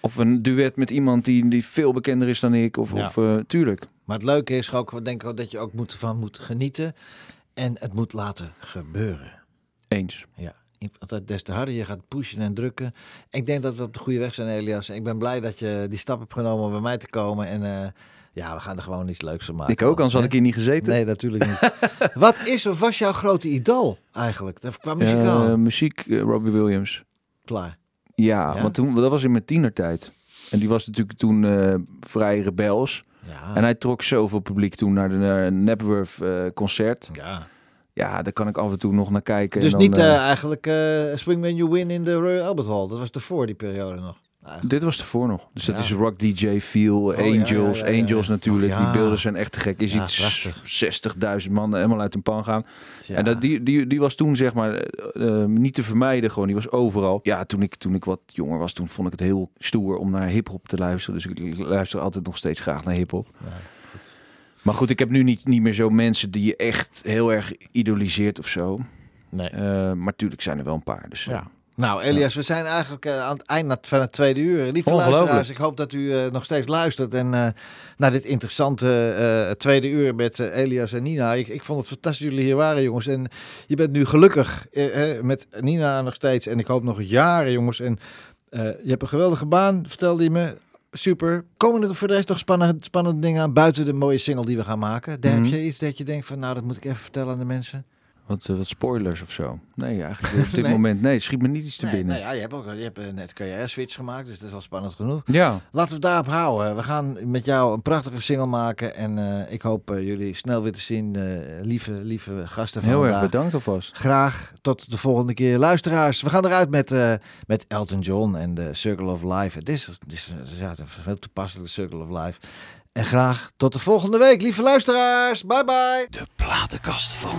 of een duet met iemand die, die veel bekender is dan ik. Of, Ja. of eh, tuurlijk. Maar het leuke is ook, denk ik, ook dat je ook moet, van moet genieten. En het moet laten gebeuren. Eens. Ja, want des te harder je gaat pushen en drukken. Ik denk dat we op de goede weg zijn, Elias. Ik ben blij dat je die stap hebt genomen om bij mij te komen. En eh, ja, we gaan er gewoon iets leuks van maken. ik ook, anders had ik hier niet gezeten. Nee, natuurlijk niet. <laughs> Wat is of was jouw grote idool eigenlijk? Dat- Qua muzikaal? Eh, muziek, eh, Robbie Williams. Klaar. Ja, Ja? want toen, dat was in mijn tienertijd. En die was natuurlijk toen eh, vrij rebels. Ja. En hij trok zoveel publiek toen naar de Napworth eh, concert. ja. Ja, daar kan ik af en toe nog naar kijken. Dus en dan, niet eh, eh, eigenlijk eh Swing When You Win in de Royal Albert Hall. Dat was ervoor die periode nog. Eigenlijk. Dit was ervoor nog. Dus dat is Rock DJ Feel, ja, Angels. ja, ja. Angels natuurlijk. Oh. Die beelden zijn echt te gek. Is iets prachtig. 60.000 man helemaal uit een pan gaan. En dat, die, die, die was toen zeg maar eh, eh, niet te vermijden gewoon. Die was overal. Ja, toen ik, toen ik wat jonger was, toen vond ik het heel stoer om naar hip-hop te luisteren. Dus ik luister altijd nog steeds graag naar hip-hop. Maar goed, ik heb nu niet, niet meer zo mensen die je echt heel erg idoliseert of zo. Nee. Eh, maar tuurlijk zijn er wel een paar. Dus, Ja. Nou, Elias, we zijn eigenlijk eh, aan het eind van het tweede uur. Lieve luisteraars, ik hoop dat u eh, nog steeds luistert. En eh, naar dit interessante tweede uur met Elias en Nina. Ik, ik vond het fantastisch dat jullie hier waren, jongens. En je bent nu gelukkig met Nina nog steeds. En ik hoop nog jaren, jongens. En je hebt een geweldige baan, vertelde je me. Super. Komen er voor de rest nog spannende, spannende dingen aan buiten de mooie single die we gaan maken? Daar Mhm. Heb je iets dat je denkt van, nou, dat moet ik even vertellen aan de mensen? Wat, eh, wat spoilers of zo. Nee, eigenlijk <laughs> op dit Nee. moment. Nee, schiet me niet iets te Nee, binnen. nou ja, je hebt, ook, je hebt eh, net carrière-switch gemaakt, dus dat is al spannend genoeg. Ja, Laten we het daarop houden. We gaan met jou een prachtige single maken. En eh, ik hoop jullie snel weer te zien. eh, lieve, lieve gasten van heel erg bedankt alvast. Graag tot de volgende keer. Luisteraars, we gaan eruit met, eh, met Elton John en de Circle of Life. Het is, het is ja, heel toepasselijk, de Circle of Life. En graag tot de volgende week, lieve luisteraars. Bye bye. De platenkast van.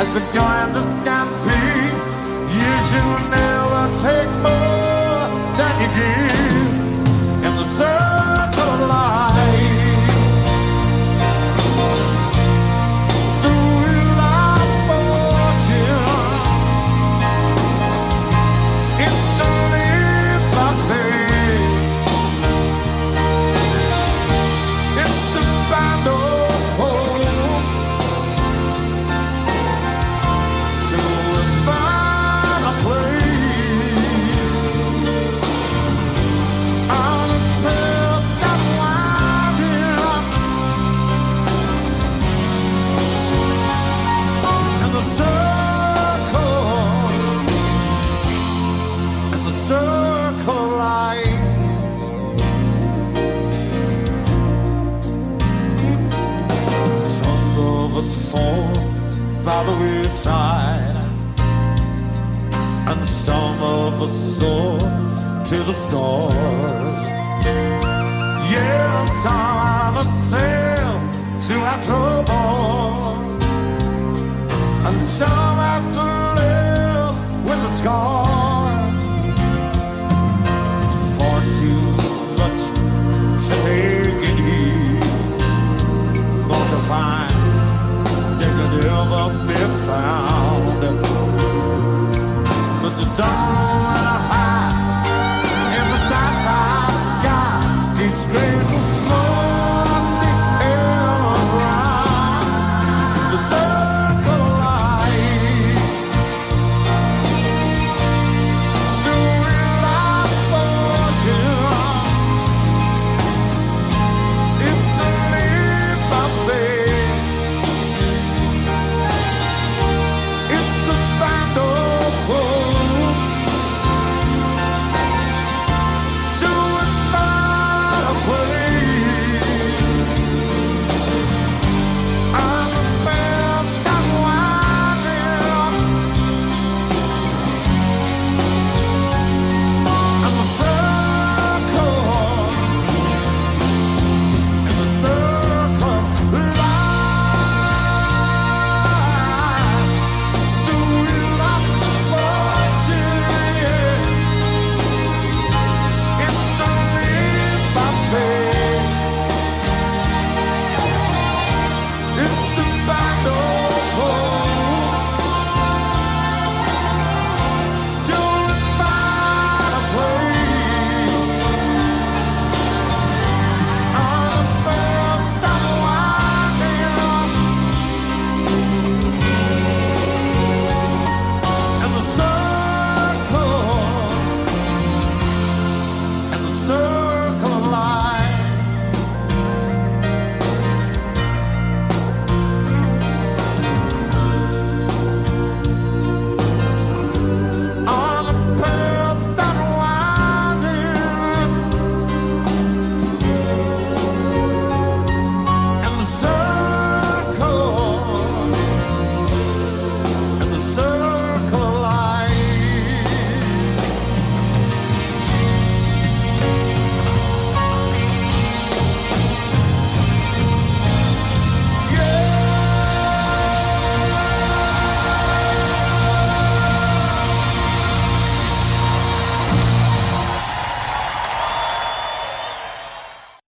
as the guy in the stampede. You should never take my. never soar to the stars. Yeah, I've sailed of to our troubles, and some have to live with the scars. It's far too much to take in here, but to find they could never be found. It's all